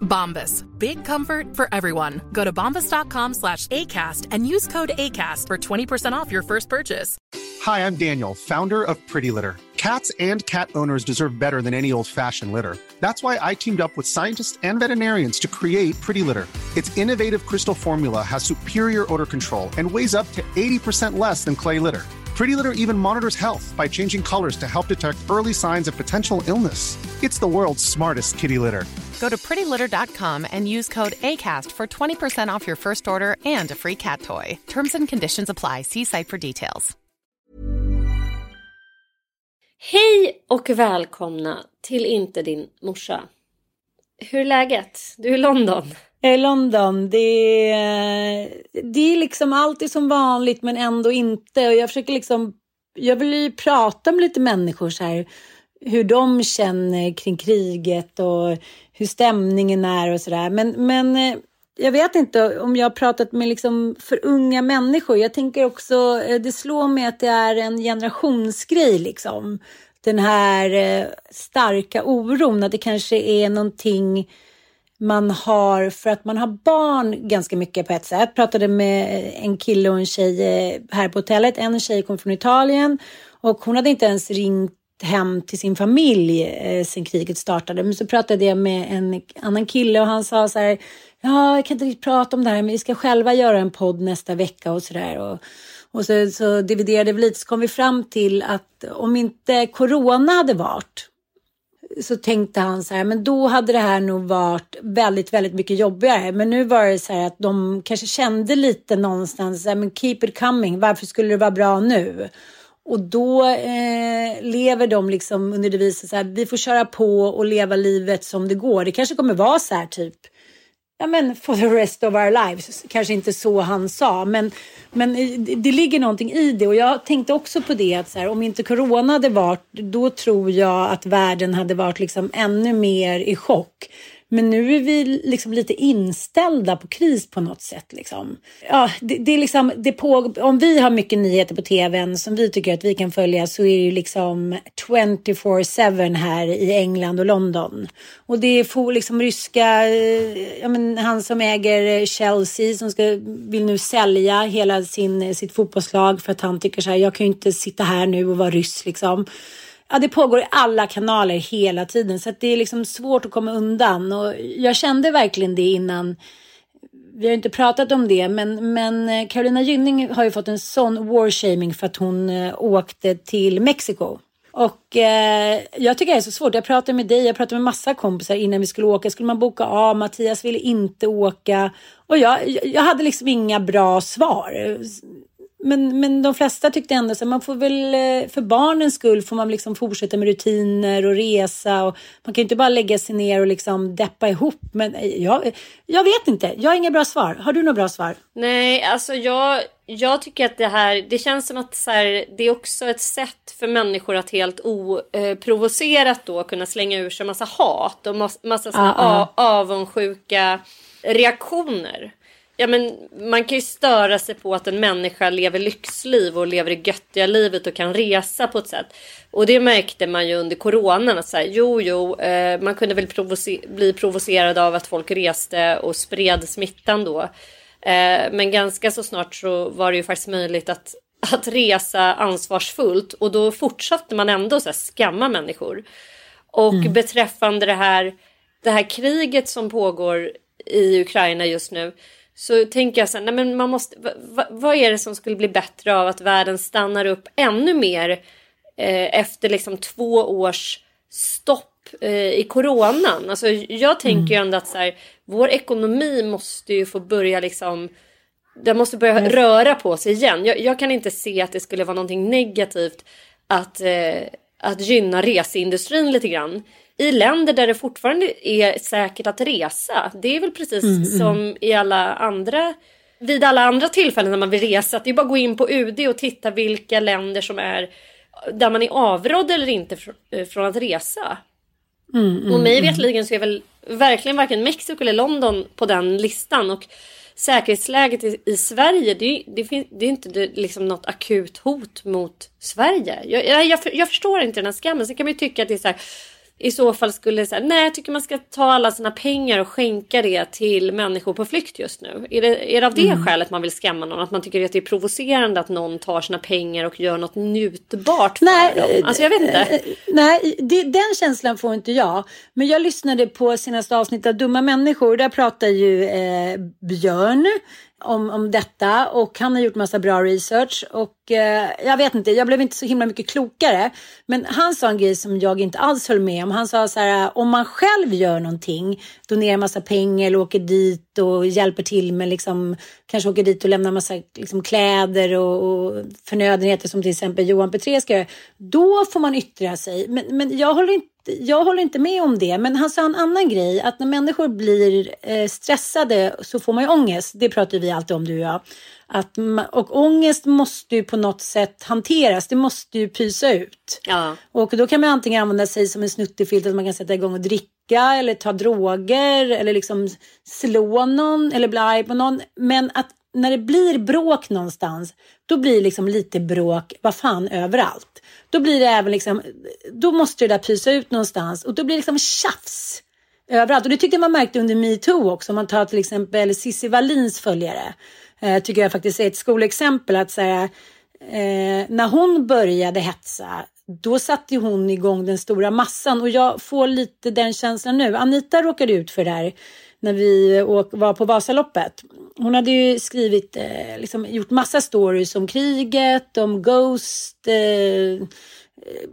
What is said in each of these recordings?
Bombas. Big comfort for everyone. Go to bombas.com slash ACAST and use code ACAST for 20% off your first purchase. Hi, I'm Daniel, founder of Pretty Litter. Cats and cat owners deserve better than any old fashioned litter. That's why I teamed up with scientists and veterinarians to create Pretty Litter. Its innovative crystal formula has superior odor control and weighs up to 80% less than clay litter. Pretty Litter even monitors health by changing colors to help detect early signs of potential illness. It's the world's smartest kitty litter. Go to prettylitter.com and use code ACAST for 20% off your first order and a free cat toy. Terms and conditions apply. See site for details. Hej och välkomna till Inte din morsa. Hur är läget? Du är i London. Jag är i London. Det är, det är liksom alltid som vanligt men ändå inte. Och jag försöker liksom, jag vill ju prata med lite människor så här. Hur de känner kring kriget och hur stämningen är och sådär. Men, men eh, jag vet inte om jag har pratat med liksom för unga människor. Jag tänker också, eh, det slår mig att det är en generationsgrej liksom. Den här eh, starka oron, att det kanske är någonting man har för att man har barn ganska mycket på ett sätt. Jag pratade med en kille och en tjej här på hotellet. En tjej kom från Italien och hon hade inte ens ringt hem till sin familj eh, sen kriget startade. Men så pratade jag med en annan kille och han sa så här. Ja, jag kan inte riktigt prata om det här, men vi ska själva göra en podd nästa vecka och så där. Och, och så, så dividerade vi lite så kom vi fram till att om inte corona hade varit så tänkte han så här, men då hade det här nog varit väldigt, väldigt mycket jobbigare. Men nu var det så här att de kanske kände lite någonstans, så här, men keep it coming, varför skulle det vara bra nu? Och då eh, lever de liksom under devisen så här, vi får köra på och leva livet som det går. Det kanske kommer vara så här typ, ja men for the rest of our lives. Kanske inte så han sa, men, men det, ligger någonting i det. Och jag tänkte också på det att så här, om inte corona hade varit, då tror jag att världen hade varit liksom ännu mer i chock. Men nu är vi liksom lite inställda på kris på något sätt. Liksom. Ja, det, det är liksom, det på, om vi har mycket nyheter på tvn som vi tycker att vi kan följa så är det ju liksom 24-7 här i England och London. Och det är liksom ryska, eh, ja, men han som äger Chelsea som ska, vill nu sälja hela sin, sitt fotbollslag för att han tycker så här, jag kan ju inte sitta här nu och vara ryss liksom. Ja, det pågår i alla kanaler hela tiden så att det är liksom svårt att komma undan. Och jag kände verkligen det innan. Vi har inte pratat om det, men, men eh, Carolina Gynning har ju fått en sån warshaming för att hon eh, åkte till Mexiko. Och eh, jag tycker det är så svårt. Jag pratade med dig, jag pratade med massa kompisar innan vi skulle åka. Skulle man boka av? Mattias ville inte åka. Och jag, jag hade liksom inga bra svar. Men, men de flesta tyckte ändå att man får väl eh, för barnens skull får man liksom fortsätta med rutiner och resa och man kan ju inte bara lägga sig ner och liksom deppa ihop. Men eh, jag, jag vet inte. Jag har inga bra svar. Har du några bra svar? Nej, alltså jag, jag tycker att det här, det känns som att så här, det är också ett sätt för människor att helt oprovocerat då kunna slänga ur sig massa hat och massa, massa såna Ah, ah. a- avundsjuka reaktioner. Ja, men man kan ju störa sig på att en människa lever lyxliv och lever det göttiga livet och kan resa på ett sätt. Och det märkte man ju under coronan. Att så här, jo, jo, eh, man kunde väl provocer bli provocerad av att folk reste och spred smittan då. Eh, men ganska så snart så var det ju faktiskt möjligt att, att resa ansvarsfullt och då fortsatte man ändå så här skamma människor. Och mm. beträffande det här, det här kriget som pågår i Ukraina just nu så tänker jag så här, nej men man måste, vad, vad är det som skulle bli bättre av att världen stannar upp ännu mer eh, efter liksom två års stopp eh, i coronan? Alltså jag tänker mm. ju ändå att så här, vår ekonomi måste ju få börja liksom den måste börja mm. röra på sig igen. Jag, jag, kan inte se att det skulle vara någonting negativt att, eh, att gynna reseindustrin lite grann i länder där det fortfarande är säkert att resa. Det är väl precis mm, mm. som i alla andra vid alla andra tillfällen när man vill resa. Det är bara att gå in på UD och titta vilka länder som är där man är avrådd eller inte eh, från att resa. Mm, mm, och mig mm. vetligen så är väl verkligen varken Mexiko eller London på den listan. Och säkerhetsläget i, i Sverige, det, det, finns, det är inte det, liksom något akut hot mot Sverige. Jag, jag, jag, jag förstår inte den här skammen. Sen kan man ju tycka att det är så här, i så fall skulle säga nej jag tycker man ska ta alla sina pengar och skänka det till människor på flykt just nu. Är det, är det av det mm. skälet man vill skamma någon? Att man tycker att det är provocerande att någon tar sina pengar och gör något njutbart för nej, dem? Alltså jag vet inte. Eh, nej, det, den känslan får inte jag. Men jag lyssnade på senaste avsnittet av Dumma människor. Där pratar ju eh, Björn om, om detta och han har gjort massa bra research och eh, jag vet inte, jag blev inte så himla mycket klokare. Men han sa en grej som jag inte alls höll med om. Han sa så här, om man själv gör någonting, donerar massa pengar eller åker dit och hjälper till med liksom, kanske åker dit och lämnar massa liksom, kläder och, och förnödenheter som till exempel Johan Petré ska göra. Då får man yttra sig. Men, men jag håller inte jag håller inte med om det, men han sa en annan grej. Att när människor blir eh, stressade så får man ju ångest. Det pratar vi alltid om du och jag. Att, och ångest måste ju på något sätt hanteras. Det måste ju pysa ut. Ja. Och då kan man antingen använda sig som en snuttefilt. Att man kan sätta igång och dricka eller ta droger eller liksom slå någon eller bli arg på någon. Men att när det blir bråk någonstans, då blir det liksom lite bråk, vad fan, överallt. Då blir det även liksom, då måste det där pysa ut någonstans och då blir det liksom tjafs överallt. Och det tyckte jag man märkte under metoo också. Om man tar till exempel Cissi Wallins följare. Eh, tycker jag faktiskt är ett skolexempel att säga eh, när hon började hetsa då satte hon igång den stora massan och jag får lite den känslan nu. Anita råkade ut för det här när vi var på Vasaloppet. Hon hade ju skrivit, eh, liksom, gjort massa stories om kriget, om Ghost, eh,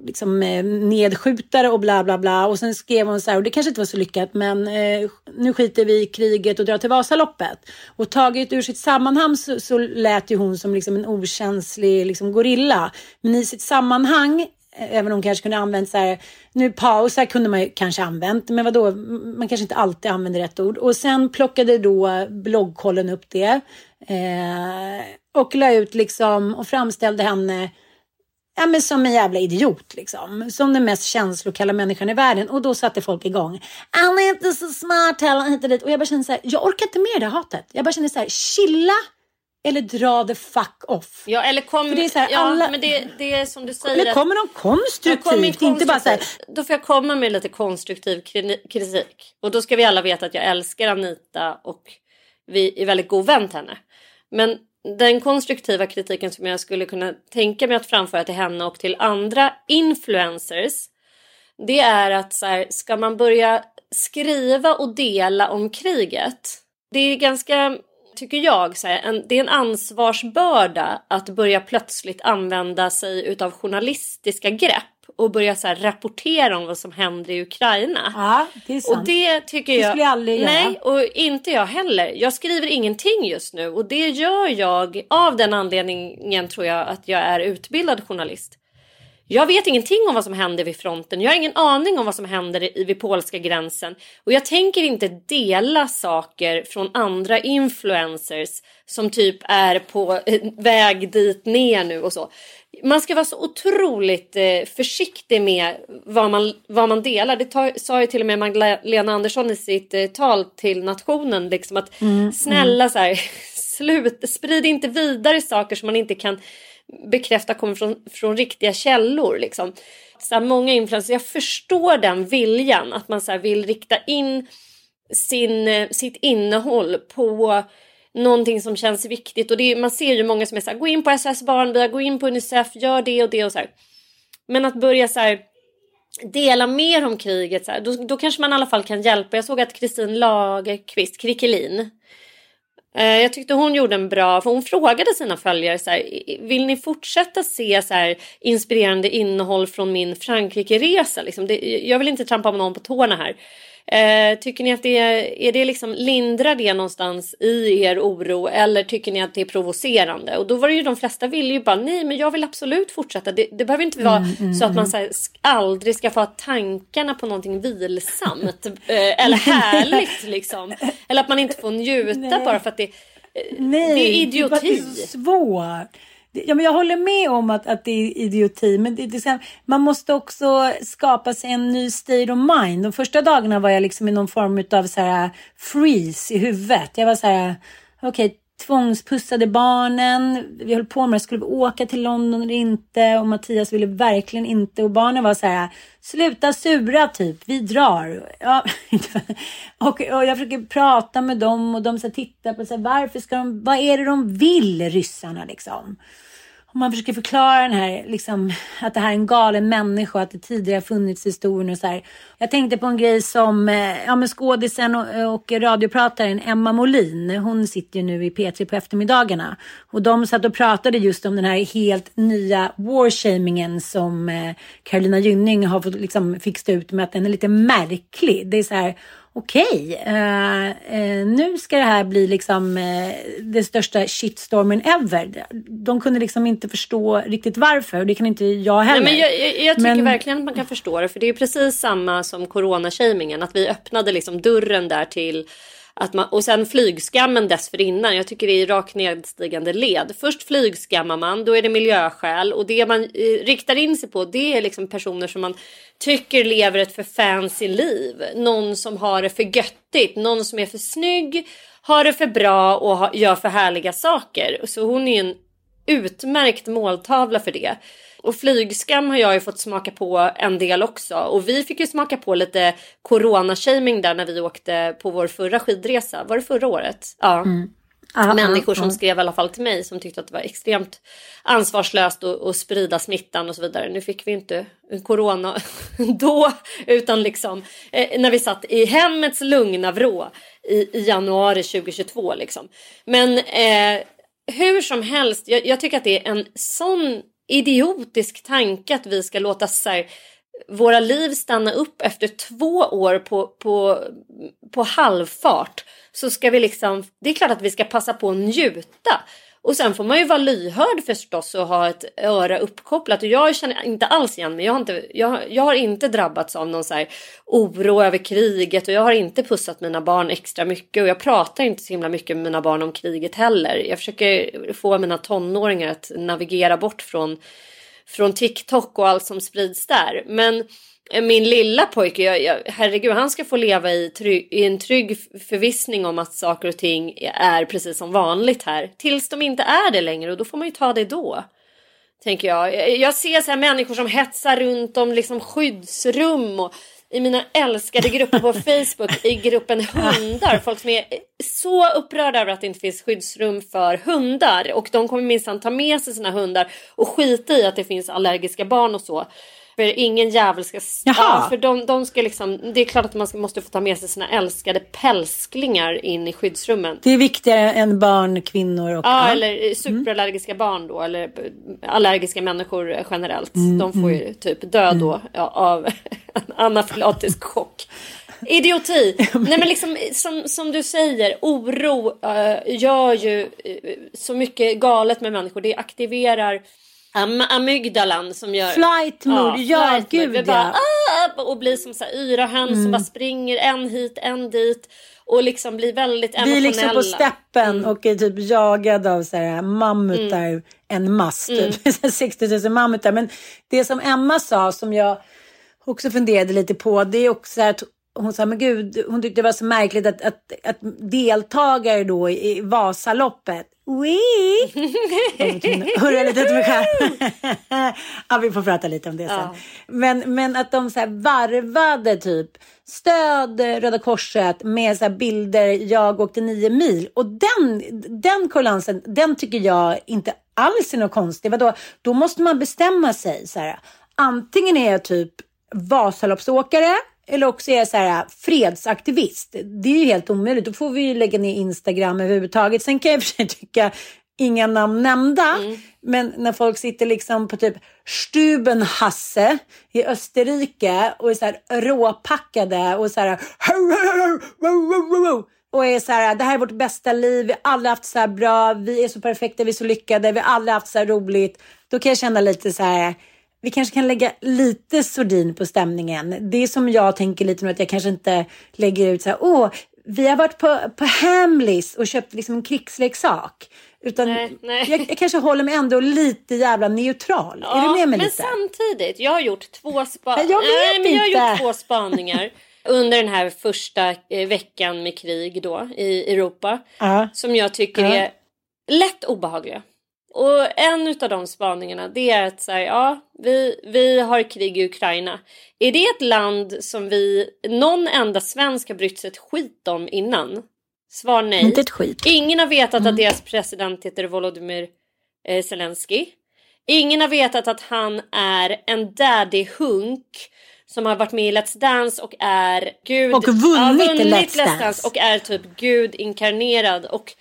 liksom eh, nedskjutare och bla bla bla. Och sen skrev hon så här, och det kanske inte var så lyckat, men eh, nu skiter vi i kriget och drar till Vasaloppet. Och taget ur sitt sammanhang så, så lät ju hon som liksom en okänslig liksom, gorilla. Men i sitt sammanhang Även om hon kanske kunde använt så här, nu pausar kunde man ju kanske använt, men vadå, man kanske inte alltid använder rätt ord. Och sen plockade då bloggkollen upp det eh, och la ut liksom och framställde henne ja, men som en jävla idiot liksom. Som den mest känslokalla människan i världen. Och då satte folk igång. Han är inte så smart heller, hit och dit. Och jag bara kände så här, jag orkar inte med det hatet. Jag bara kände så här, chilla eller dra the fuck off. Ja, eller kom, För det är så här, ja, alla... men det, det är som du säger. Eller kommer någon konstruktivt? konstruktiv. Inte bara så här... Då får jag komma med lite konstruktiv kritik. Och då ska vi alla veta att jag älskar Anita och vi är väldigt god vän till henne. Men den konstruktiva kritiken som jag skulle kunna tänka mig att framföra till henne och till andra influencers. Det är att så här, ska man börja skriva och dela om kriget. Det är ganska tycker jag, så här, en, det är en ansvarsbörda att börja plötsligt använda sig utav journalistiska grepp och börja så här, rapportera om vad som händer i Ukraina. Ja, det är sant. Och det tycker jag... Det skulle jag aldrig göra. Nej, och inte jag heller. Jag skriver ingenting just nu och det gör jag av den anledningen tror jag att jag är utbildad journalist. Jag vet ingenting om vad som händer vid fronten. Jag har ingen aning om vad som händer vid polska gränsen. Och jag tänker inte dela saker från andra influencers som typ är på väg dit ner nu och så. Man ska vara så otroligt eh, försiktig med vad man, vad man delar. Det tar, sa ju till och med Magdalena Andersson i sitt eh, tal till nationen. Liksom att mm, snälla mm. så här, slut, sprid inte vidare saker som man inte kan bekräfta kommer från, från riktiga källor. Liksom. Så här, många influencers, jag förstår den viljan att man så här, vill rikta in sin, sitt innehåll på någonting som känns viktigt. Och det, man ser ju många som är så här, gå in på SOS Barnbia, gå in på Unicef, gör det och det och så här. Men att börja så här, dela mer om kriget, så här, då, då kanske man i alla fall kan hjälpa. Jag såg att Kristin Lagerqvist, Krickelin, Eh, jag tyckte hon gjorde en bra, för hon frågade sina följare så här, vill ni fortsätta se så här, inspirerande innehåll från min Frankrike-resa? Liksom, jag vill inte trampa någon på tårna här. Eh, tycker ni att det är, det liksom lindrar det någonstans i er oro eller tycker ni att det är provocerande? Och då var det ju de flesta ville ju bara nej men jag vill absolut fortsätta. Det, det behöver inte vara mm, mm, så att man mm. så här, aldrig ska få ha tankarna på någonting vilsamt eh, eller härligt liksom. Eller att man inte får njuta nej. bara för att det, eh, nej, det är idioti. Det är svårt. Ja, men jag håller med om att, att det är idioti, men det, det, man måste också skapa sig en ny state of mind. De första dagarna var jag liksom i någon form av så här freeze i huvudet. Jag var så här, okej, okay, tvångspussade barnen. Vi höll på med det. Skulle vi åka till London eller inte? Och Mattias ville verkligen inte. Och barnen var så här, sluta sura typ, vi drar. Ja, och, och jag försöker prata med dem och de så tittar på så här, varför ska de, vad är det de vill ryssarna liksom? Om man försöker förklara den här, liksom, att det här är en galen människa, att det tidigare funnits historien och så här. Jag tänkte på en grej som eh, ja, men skådisen och, och radioprataren Emma Molin. Hon sitter ju nu i P3 på eftermiddagarna. Och de satt och pratade just om den här helt nya warshamingen som eh, Carolina Gynning har fått liksom fixa ut med att den är lite märklig. Det är så här okej, okay, eh, eh, nu ska det här bli liksom eh, det största shitstormen ever. De kunde liksom inte förstå riktigt varför och det kan inte jag heller. Nej, men jag, jag, jag tycker men... verkligen att man kan förstå det för det är precis samma som coronashamingen att vi öppnade liksom dörren där till att man, och sen flygskammen dessförinnan. Jag tycker det är rakt nedstigande led. Först flygskammar man, då är det miljöskäl och det man eh, riktar in sig på det är liksom personer som man tycker lever ett för fancy liv. Någon som har det för göttigt, någon som är för snygg, har det för bra och ha, gör för härliga saker. Så hon är en utmärkt måltavla för det. Och flygskam har jag ju fått smaka på en del också. Och vi fick ju smaka på lite coronashaming där när vi åkte på vår förra skidresa. Var det förra året? Ja. Mm. Aha, Människor som aha. skrev i alla fall till mig som tyckte att det var extremt ansvarslöst att sprida smittan och så vidare. Nu fick vi inte corona då utan liksom eh, när vi satt i hemmets lugna vrå i, i januari 2022 liksom. Men eh, hur som helst, jag, jag, tycker att det är en sån idiotisk tanke att vi ska låta så här, våra liv stanna upp efter två år på, på, på halvfart. Så ska vi liksom, det är klart att vi ska passa på att njuta. Och sen får man ju vara lyhörd förstås och ha ett öra uppkopplat. Och jag känner inte alls igen mig. Jag har inte, jag, jag har inte drabbats av någon så här oro över kriget och jag har inte pussat mina barn extra mycket och jag pratar inte så himla mycket med mina barn om kriget heller. Jag försöker få mina tonåringar att navigera bort från, från TikTok och allt som sprids där. Men min lilla pojke, jag, jag, herregud, han ska få leva i, trygg, i, en trygg förvissning om att saker och ting är precis som vanligt här. Tills de inte är det längre och då får man ju ta det då. Tänker jag. Jag ser så här människor som hetsar runt om liksom skyddsrum och i mina älskade grupper på Facebook i gruppen hundar. Folk som är så upprörda över att det inte finns skyddsrum för hundar och de kommer minsann ta med sig sina hundar och skita i att det finns allergiska barn och så. För ingen jävel ska... Ja, för de, de ska liksom, det är klart att man måste få ta med sig sina älskade pälsklingar in i skyddsrummen. Det är viktigare än barn, kvinnor och... Ja, eller superallergiska mm. barn då. Eller allergiska människor generellt. Mm, de får ju mm. typ dö då mm. ja, av anafylatisk chock. Idioti! Nej men liksom som, som du säger, oro uh, gör ju uh, så mycket galet med människor. Det aktiverar Am amygdalan som gör... Flight mode, ja, flight gud Vi bara, ja. "Ah!" och blir som så här yra höns som bara springer en hit, en dit. Och liksom blir väldigt Vi emotionella. är liksom på steppen Mm. och är typ jagade av så här mammutar, en mass Mm. typ. 60 000 mammutar. Men det som Emma sa som jag också funderade lite på, det är också så här att hon sa, men gud, hon tyckte det var så märkligt att, att, att deltagare då i Vasaloppet, Wee! Hurra lite åt mig själv. ja, vi får prata lite om det sen. Ja. Men, men att de så här varvade typ stöd Röda Korset med så bilder, jag åkte nio mil. Och den, den kolansen, den tycker jag inte alls är något konstigt. Vadå? Då måste man bestämma sig. Så här, antingen är jag typ Vasaloppsåkare eller också är jag så här, fredsaktivist. Det är ju helt omöjligt. Då får vi ju lägga ner Instagram överhuvudtaget. Sen kan jag för sig tycka, inga namn nämnda, men när folk sitter liksom på typ Stubenhasse i Österrike och är så här råpackade och så här och är så här, det här är vårt bästa liv, vi har aldrig haft så här bra, vi är så perfekta, vi är så lyckade, vi har aldrig haft så här roligt. Då kan jag känna lite så här, vi kanske kan lägga lite sordin på stämningen. Det är som jag tänker lite nu att jag kanske inte lägger ut så här, åh, vi har varit på, på Hamleys och köpt liksom en krigsleksak. Utan Nej, nej. Jag, jag kanske håller mig ändå lite jävla neutral. är du med mig men lite? samtidigt, jag har gjort två spa- jag Nej, men jag har inte. gjort två spaningar under den här första eh, veckan med krig då i Europa. Ja. Som jag tycker Ja. är lätt obehagliga. Och en av de spaningarna det är att säga, ja, vi, vi har krig i Ukraina. Är det ett land som vi, någon enda svensk har brytt sig ett skit om innan? Svar nej. Inte ett skit. Ingen har vetat att deras president heter Volodymyr eh, Zelensky. Ingen har vetat att han är en daddy-hunk som har varit med i Let's Dance och är gud... Och vunnit i Let's Let's Dance. och är typ gud inkarnerad och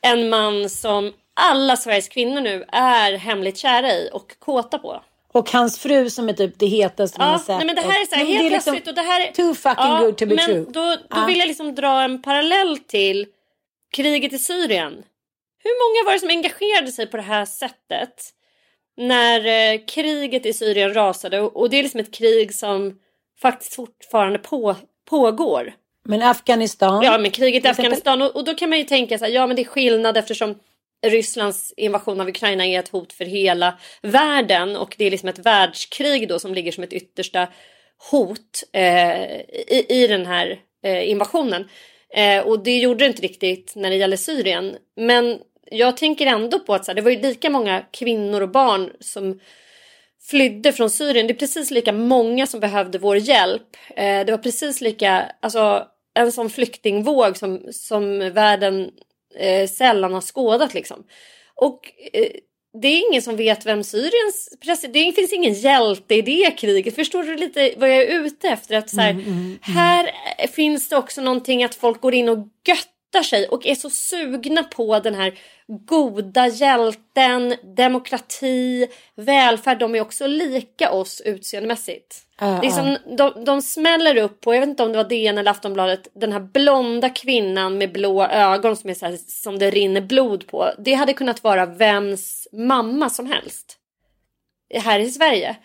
en man som alla Sveriges kvinnor nu är hemligt kära i och kåta på. Och hans fru som är typ det hetaste man har Ja, sett. nej, men det här är så här, helt det liksom plötsligt och det här är... Too fucking good to be men true. Då, då Ja. vill jag liksom dra en parallell till kriget i Syrien. Hur många var det som engagerade sig på det här sättet när eh, kriget i Syrien rasade? Och, och det är liksom ett krig som faktiskt fortfarande på, pågår. Men Afghanistan. Ja, men kriget i. Afghanistan. Och, och då kan man ju tänka så här, ja men det är skillnad eftersom Rysslands invasion av Ukraina är ett hot för hela världen och det är liksom ett världskrig då som ligger som ett yttersta hot eh, i, i den här eh, invasionen. Eh, och det gjorde det inte riktigt när det gäller Syrien. Men jag tänker ändå på att så här, det var ju lika många kvinnor och barn som flydde från Syrien. Det är precis lika många som behövde vår hjälp. Eh, det var precis lika, alltså en sån flyktingvåg som, som världen eh, sällan har skådat liksom. Och eh, det är ingen som vet vem Syriens president... Det finns ingen hjälte i det kriget. Förstår du lite vad jag är ute efter? Att så här, Här eh, finns det också någonting att folk går in och göttar sig och är så sugna på den här goda hjälten, demokrati, välfärd. De är också lika oss utseendemässigt. Ja, det är som, de, de smäller upp på, jag vet inte om det var DN eller Aftonbladet, den här blonda kvinnan med blå ögon som är så här, som det rinner blod på. Det hade kunnat vara vems mamma som helst. Här i Sverige.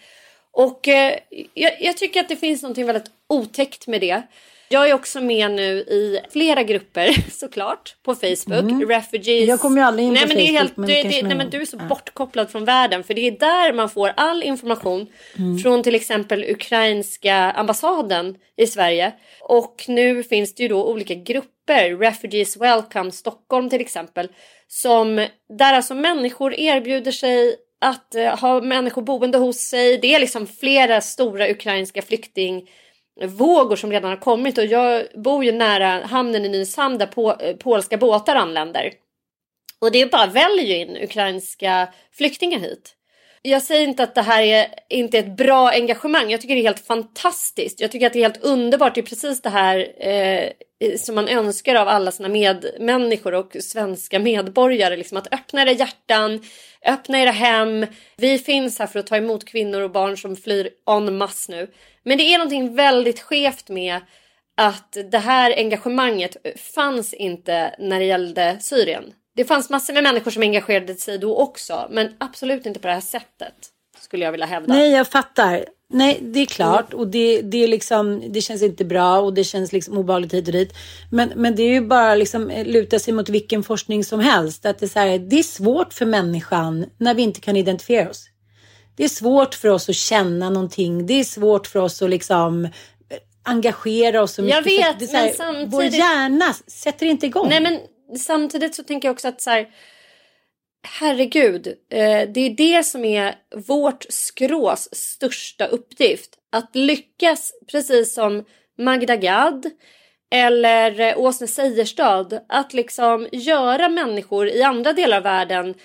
Och eh, jag, jag tycker att det finns något väldigt otäckt med det. Jag är också med nu i flera grupper såklart på Facebook. Refugees. Jag kommer ju aldrig in nej, på men det är Facebook, helt, men det, kanske det, nej, men. Du är så Ja. bortkopplad från världen för det är där man får all information Mm. från till exempel ukrainska ambassaden i Sverige. Och nu finns det ju då olika grupper, Refugees Welcome Stockholm till exempel, som där alltså människor erbjuder sig att eh, ha människor boende hos sig. Det är liksom flera stora ukrainska vågor som redan har kommit och jag bor ju nära hamnen i Nynäshamn där på, eh, polska båtar anländer. Och det är bara väljer ju in ukrainska flyktingar hit. Jag säger inte att det här är inte ett bra engagemang. Jag tycker det är helt fantastiskt. Jag tycker att det är helt underbart. Det är precis det här eh, som man önskar av alla sina medmänniskor och svenska medborgare. Liksom att öppna era hjärtan, öppna era hem. Vi finns här för att ta emot kvinnor och barn som flyr en masse nu. Men det är någonting väldigt skevt med att det här engagemanget fanns inte när det gällde Syrien. Det fanns massor med människor som engagerade sig då också, men absolut inte på det här sättet. Skulle jag vilja hävda. Nej, jag fattar. Nej, det är klart och det, det, är liksom, det känns inte bra och det känns liksom obehagligt hit och dit. Men, men det är ju bara liksom eh, luta sig mot vilken forskning som helst. Att det, är så här, det är svårt för människan när vi inte kan identifiera oss. Det är svårt för oss att känna någonting. Det är svårt för oss att liksom eh, engagera oss så mycket. Jag vet, det här, men samtidigt... Vår hjärna sätter inte igång. Nej, men samtidigt så tänker jag också att så här, herregud, eh, det är det som är vårt skrås största uppgift. Att lyckas, precis som Magda Gad eller eh, Åsne Seierstad, att liksom göra människor i andra delar av världen,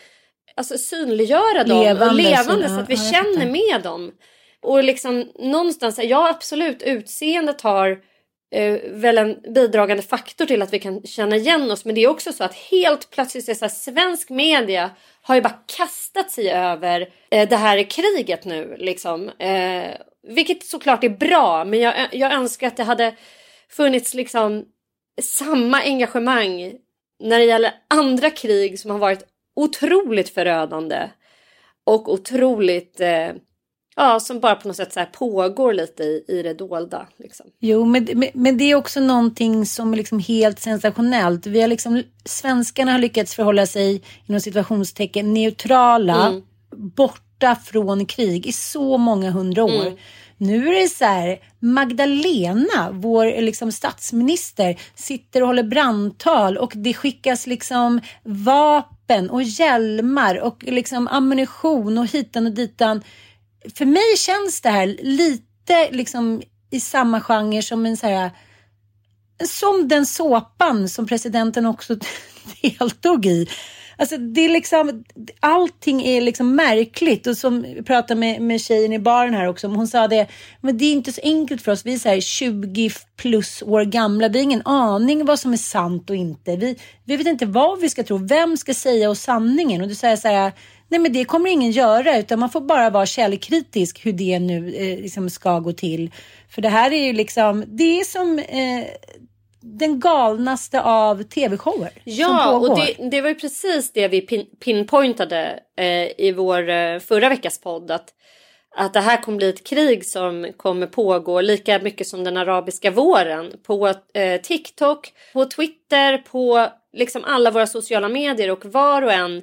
alltså synliggöra dem Levande, och levande så- att vi ja, känner med dem. Och liksom någonstans, ja absolut, utseendet har eh, väl en bidragande faktor till att vi kan känna igen oss. Men det är också så att helt plötsligt är så här, svensk media har ju bara kastat sig över eh, det här kriget nu. Liksom. Eh, vilket såklart är bra, men jag, jag önskar att det hade funnits liksom samma engagemang när det gäller andra krig som har varit otroligt förödande och otroligt eh, ja, som bara på något sätt så pågår lite i, i det dolda. Liksom. Jo, men, men, men det är också någonting som är liksom helt sensationellt. Vi har liksom, svenskarna har lyckats förhålla sig inom situationstecken neutrala, Mm. borta från krig i så många hundra år. Mm. Nu är det så här, Magdalena, vår liksom statsminister, sitter och håller brandtal och det skickas liksom vapen och hjälmar och liksom ammunition och hitan och ditan. För mig känns det här lite liksom i samma genre som en så här som den såpan som presidenten också deltog i. Alltså det är liksom, allting är liksom märkligt och som vi pratade med, med tjejen i baren här också, hon sa det, men det är inte så enkelt för oss, vi är så här 20 plus år gamla, vi har ingen aning vad som är sant och inte. Vi, vi vet inte vad vi ska tro, vem ska säga oss sanningen? Och du säger så här, nej men det kommer ingen göra utan man får bara vara källkritisk hur det nu eh, liksom ska gå till. För det här är ju liksom, det är som eh, den galnaste av tv-shower som Ja, pågår. och det, det var ju precis det vi pin, pinpointade eh, i vår eh, förra veckas podd. Att, att det här kommer bli ett krig som kommer pågå lika mycket som den arabiska våren. På eh, TikTok, på Twitter, på liksom alla våra sociala medier och var och en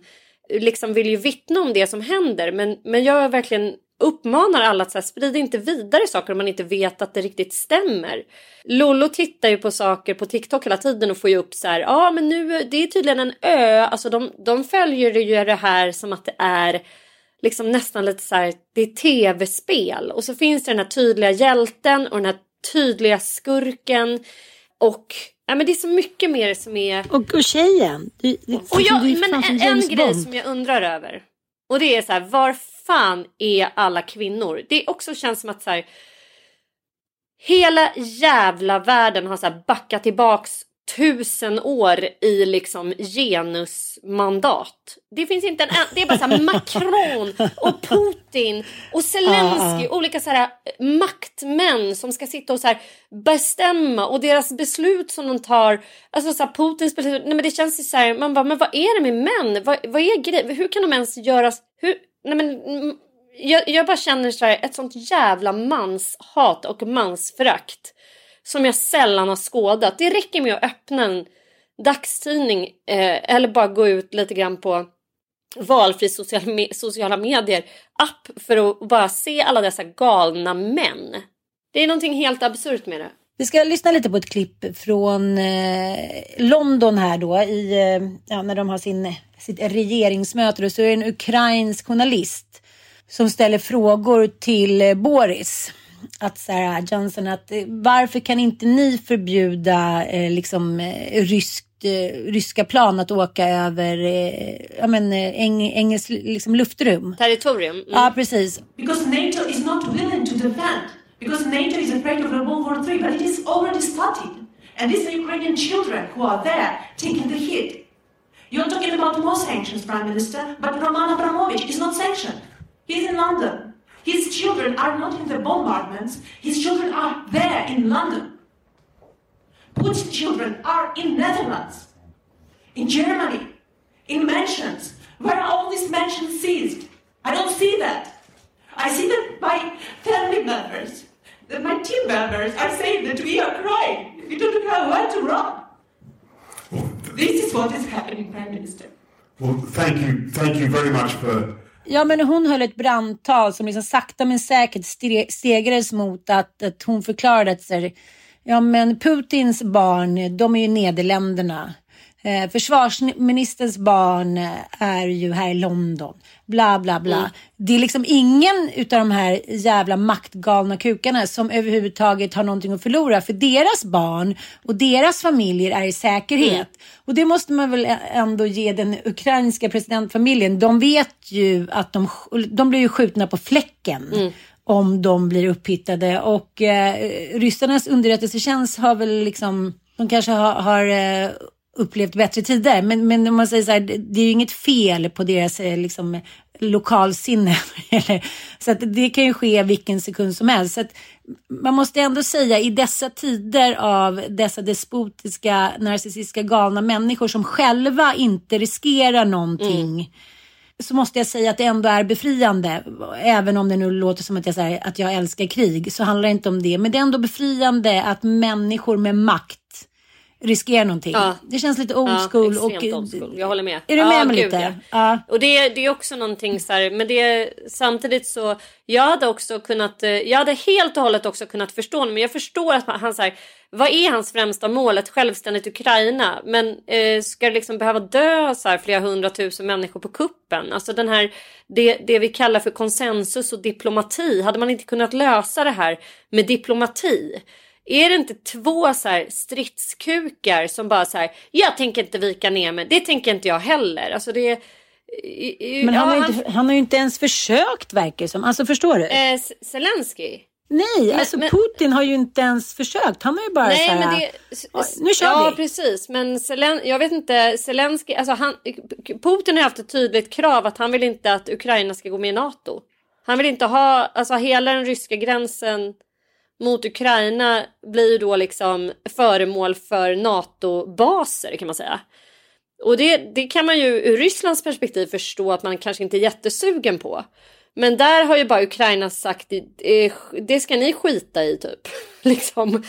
liksom vill ju vittna om det som händer. Men, men jag verkligen uppmanar alla att så här, sprida inte vidare saker om man inte vet att det riktigt stämmer. Lollo tittar ju på saker på TikTok hela tiden och får ju upp så här, ja men nu, det är tydligen en ö, alltså de, de följer ju det här som att det är liksom nästan lite så här, det är tv-spel och så finns det den här tydliga hjälten och den här tydliga skurken och ja, men det är så mycket mer som är Och, och tjejen. Det, det, och jag, men en, en grej som jag undrar över. Och det är så här, var fan är alla kvinnor? Det också känns som att så här, hela jävla världen har så här backat tillbaks tusen år i liksom genusmandat. Det finns inte en, det är bara så här Macron och Putin och Zelensky, olika så här maktmän som ska sitta och så här bestämma och deras beslut som de tar, alltså så här Putins beslut, nej men det känns ju så här, man bara, men vad är det med män? Vad, vad är grejen? Hur kan de ens göra, hur, nej men mm, jag, jag bara känner så här, ett sånt jävla manshat och mansförakt som jag sällan har skådat. Det räcker med att öppna en dagstidning eh, eller bara gå ut lite grann på valfri social me- sociala medier app för att bara se alla dessa galna män. Det är någonting helt absurt med det. Vi ska lyssna lite på ett klipp från eh, London här då, i, eh, ja, när de har sin, sitt regeringsmöte. Och så är det en ukrainsk journalist som ställer frågor till eh, Boris. Att så här, Johnson, att eh, varför kan inte ni förbjuda eh, liksom eh, ryskt, eh, ryska plan att åka över eh, ja, men, eng, engelskt liksom, luftrum? Territorium. Mm. Ja, precis. Because NATO is not willing to defend. Because NATO is afraid of a World War III, but it is already started. And these are Ukrainian children who are there taking the hit. You're talking about more sanctions, Prime Minister, but Roman Abramovich is not sanctioned. He's in London. His children are not in the bombardments, his children are there in London. Putin's children are in Netherlands, in Germany, in mansions. Where are all these mansions seized? I don't see that. I see that my family members, that my team members are saying that we are crying. We don't know where to run. This is what is happening, Prime Minister. Well, thank you, thank you very much for Ja, men hon höll ett brandtal som liksom sakta men säkert stegrades mot att, att hon förklarade att så här, ja, men Putins barn, de är ju Nederländerna. Eh, försvarsministerns barn är ju här i London. Bla, bla, bla. Mm. Det är liksom ingen utav de här jävla maktgalna kukarna som överhuvudtaget har någonting att förlora. För deras barn och deras familjer är i säkerhet. Mm. Och det måste man väl ändå ge den ukrainska presidentfamiljen. De vet ju att de, de blir ju skjutna på fläcken. Mm om de blir upphittade. Och eh, ryssarnas underrättelsetjänst har väl liksom, de kanske har, har eh, upplevt bättre tider. Men, men om man säger så här, det är ju inget fel på deras eh, liksom, lokalsinne. så att det kan ju ske vilken sekund som helst. Så att man måste ändå säga i dessa tider av dessa despotiska, narcissistiska, galna människor som själva inte riskerar någonting. Mm. Så måste jag säga att det ändå är befriande. Även om det nu låter som att jag, säger att jag älskar krig så handlar det inte om det. Men det är ändå befriande att människor med makt riskera någonting. Ja. Det känns lite old school. Ja, och, old school. Jag håller med. Är du med ja, mig lite? Ja. Och det, det är också någonting så här, men det samtidigt så, jag hade också kunnat, eh, jag hade helt och hållet också kunnat förstå men jag förstår att han så vad är hans främsta mål? Ett självständigt Ukraina. Men eh, ska det liksom behöva dö så här flera hundratusen människor på kuppen? Alltså den här, det, det vi kallar för konsensus och diplomati. Hade man inte kunnat lösa det här med diplomati? Är det inte två så här stridskukar som bara så här, jag tänker inte vika ner mig, det tänker inte jag heller. Alltså det Men han, ja, har inte, han... har ju inte ens försökt verkar som. Alltså förstår du? Eh, Zelensky? Nej, men, alltså men, Putin har ju inte ens försökt. Han har ju bara nej, så här, men det, nu kör ja, vi. precis. Men Zelen, jag vet inte, Zelensky, alltså han, Putin har haft ett tydligt krav att han vill inte att Ukraina ska gå med i NATO. Han vill inte ha, alltså hela den ryska gränsen mot Ukraina blir ju då liksom föremål för NATO-baser kan man säga. Och det, det kan man ju ur Rysslands perspektiv förstå att man kanske inte är jättesugen på. Men där har ju bara Ukraina sagt det ska ni skita i typ. liksom.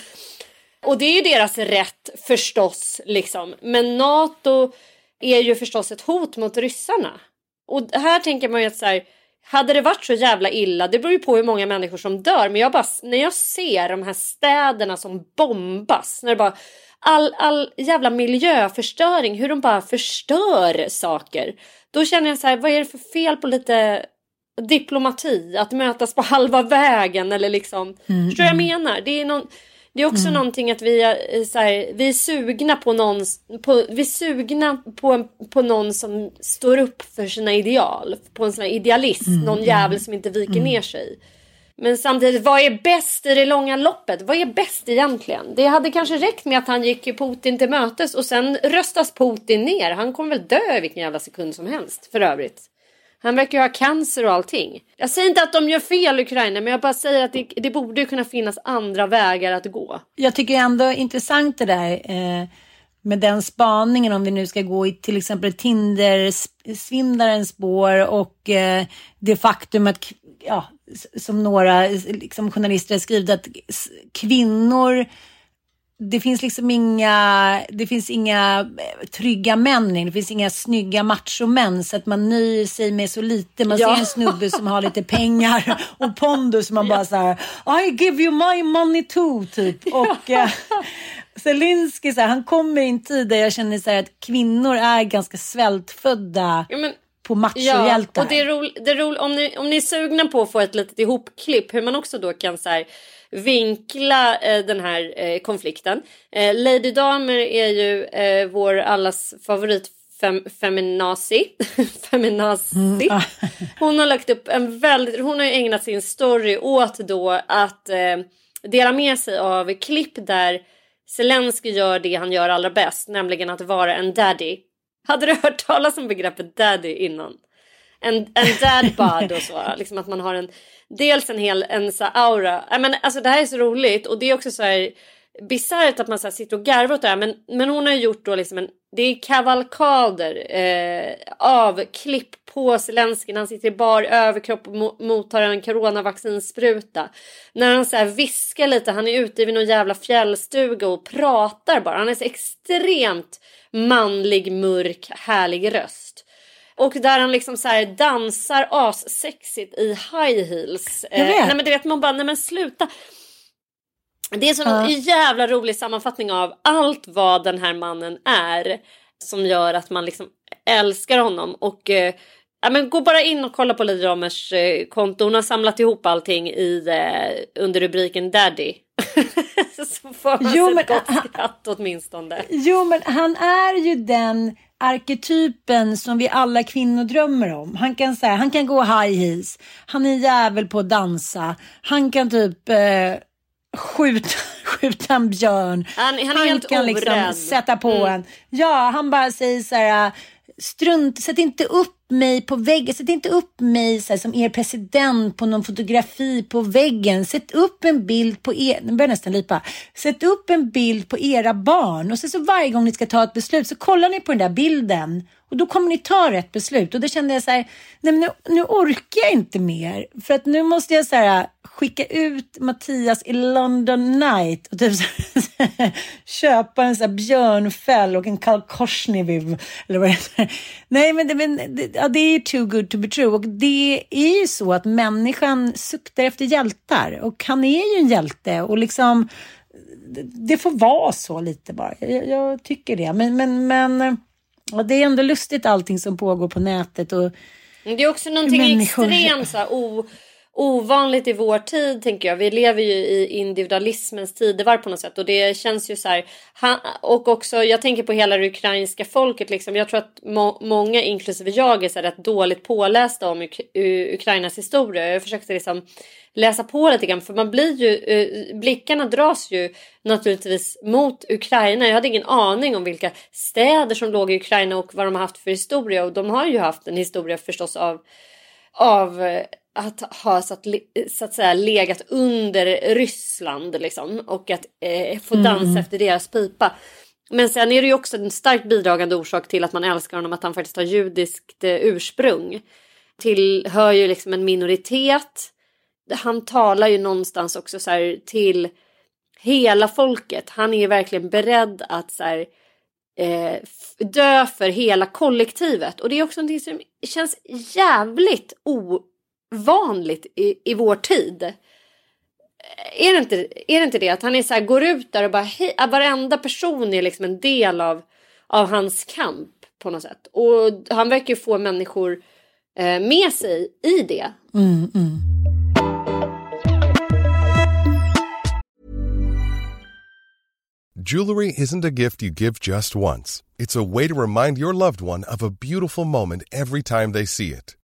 Och det är ju deras rätt förstås liksom. Men NATO är ju förstås ett hot mot ryssarna. Och här tänker man ju att så här, hade det varit så jävla illa, det beror ju på hur många människor som dör, men jag bara, när jag ser de här städerna som bombas, när det bara all, all jävla miljöförstöring, hur de bara förstör saker. Då känner jag så här, vad är det för fel på lite diplomati? Att mötas på halva vägen eller liksom, mm, förstår jag mm. menar? Det är någon, det är också mm. någonting att vi är, så här, vi är sugna på någon, på, vi sugna på, på någon som står upp för sina ideal. På en sån här idealist, mm. någon jävel som inte viker mm. ner sig. Men samtidigt, vad är bäst i det långa loppet? Vad är bäst egentligen? Det hade kanske räckt med att han gick Putin till mötes och sen röstas Putin ner. Han kommer väl dö vilken jävla sekund som helst för övrigt. Han verkar ju ha cancer och allting. Jag säger inte att de gör fel Ukraina men jag bara säger att det, det borde kunna finnas andra vägar att gå. Jag tycker ändå intressant det där eh, med den spaningen om vi nu ska gå i till exempel Tinder-svindlarens spår och eh, det faktum att ja, som några liksom, journalister har skrivit att kvinnor det finns liksom inga, det finns inga eh, trygga män, det finns inga snygga machomän så att man nöjer sig med så lite. Man ja. ser en snubbe som har lite pengar och pondus man bara så här, I give you my money too typ. Och eh, Zelensky, så här, han kommer i en tid där jag känner så här, att kvinnor är ganska svältfödda. Ja, men på machohjältar. Ja, och det är roligt, roligt om, ni, om ni är sugna på att få ett litet ihopklipp hur man också då kan så här, vinkla eh, den här eh, konflikten. Eh, Lady Damer är ju eh, vår allas favorit fem, feminazi. feminazi. Mm. Ah. Hon har lagt upp en väldigt, hon har ägnat sin story åt då att eh, dela med sig av klipp där Zelensky gör det han gör allra bäst, nämligen att vara en daddy. Hade du hört talas om begreppet daddy innan? En, en dad bod och så, liksom att man har en dels en hel en så aura. I mean, alltså det här är så roligt och det är också så här bisarrt att man så här, sitter och garvar åt det här. Men, men hon har gjort då liksom en, det är kavalkader eh, av klipp på Zelenskyj när han sitter i bar överkropp och mottar en coronavaccinspruta. När han så här viskar lite, han är ute vid någon jävla fjällstuga och pratar bara. Han är så extremt manlig, mörk, härlig röst. Och där han liksom så här dansar assexigt i high heels. Jag vet. Eh, nej men du vet man bara, nej men sluta. Det är så en jävla rolig sammanfattning av allt vad den här mannen är. Som gör att man liksom älskar honom. Och eh, ja, men gå bara in och kolla på Lady Romers eh, konto. Hon har samlat ihop allting i, eh, under rubriken Daddy. så får man jo, sig ett gott skratt åtminstone. Jo men han är ju den arketypen som vi alla kvinnor drömmer om. Han kan, säga, han kan gå high heels, han är jävel på att dansa, han kan typ eh, skjuta, skjuta en björn. Han, han, han kan liksom sätta på mm. en. Ja, han bara säger så här, strunt, sätt inte upp mig på väggen, sätt inte upp mig så här, som er president på någon fotografi på väggen. Sätt upp en bild på er, nu börjar jag nästan lipa. Sätt upp en bild på era barn och sen så varje gång ni ska ta ett beslut så kollar ni på den där bilden och då kommer ni ta rätt beslut. Och då kände jag så här, nej men nu, nu orkar jag inte mer. För att nu måste jag så här, skicka ut Mattias i London Night och typ så här, köpa en så här björnfäll och en Karl Korsniviv. Eller vad det heter. Nej men, det, men det, ja, det är too good to be true. Och det är ju så att människan suktar efter hjältar. Och han är ju en hjälte. Och liksom det får vara så lite bara. Jag, jag tycker det. Men, men, men Ja, det är ändå lustigt allting som pågår på nätet. Och det är också någonting människor... extremt så här, o, ovanligt i vår tid tänker jag. Vi lever ju i individualismens tidevarv på något sätt och det känns ju så här. och också, jag tänker på hela det ukrainska folket liksom. Jag tror att må, många, inklusive jag, är så här, rätt dåligt pålästa om Uk Ukrainas historia. Jag försökte liksom läsa på lite grann för man blir ju, eh, blickarna dras ju naturligtvis mot Ukraina. Jag hade ingen aning om vilka städer som låg i Ukraina och vad de har haft för historia och de har ju haft en historia förstås av av eh, att ha så att, så att säga legat under Ryssland liksom och att eh, få dansa mm. efter deras pipa. Men sen är det ju också en starkt bidragande orsak till att man älskar honom att han faktiskt har judiskt eh, ursprung. Tillhör ju liksom en minoritet. Han talar ju någonstans också så här till hela folket. Han är ju verkligen beredd att så här, eh, dö för hela kollektivet. Och det är också någonting som känns jävligt ovanligt i, i vår tid. Är det, inte, är det inte det? Att han är så här, går ut där och bara hej, varenda person är liksom en del av, av hans kamp på något sätt. Och han verkar ju få människor eh, med sig i det. Mm, mm. Jewelry isn't a gift you give just once. It's a way to remind your loved one of a beautiful moment every time they see it.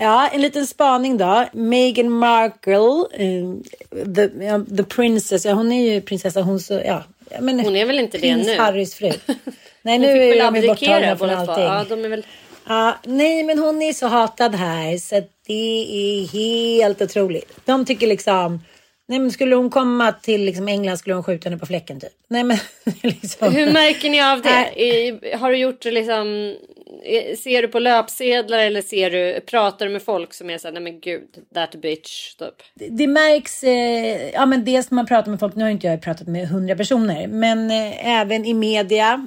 Ja, en liten spaning då. Meghan Markle, eh, the, the princess, ja, hon är ju prinsessa, hon så, ja. Men, Hon är väl inte det prins nu? Harrys fru. Nej, nu är de ju borttagna från allting. Ja, de är väl... Ja, nej, men hon är så hatad här så det är helt otroligt. De tycker liksom, nej men skulle hon komma till liksom England skulle hon skjuta henne på fläcken typ. Nej men liksom. Hur märker ni av det? I, har du gjort liksom... Ser du på löpsedlar eller ser du, pratar du med folk som är såhär, nej men gud, that bitch, typ? Det- Det märks, eh, ja men dels när man pratar med folk, nu har inte jag pratat med hundra personer, men eh, även i media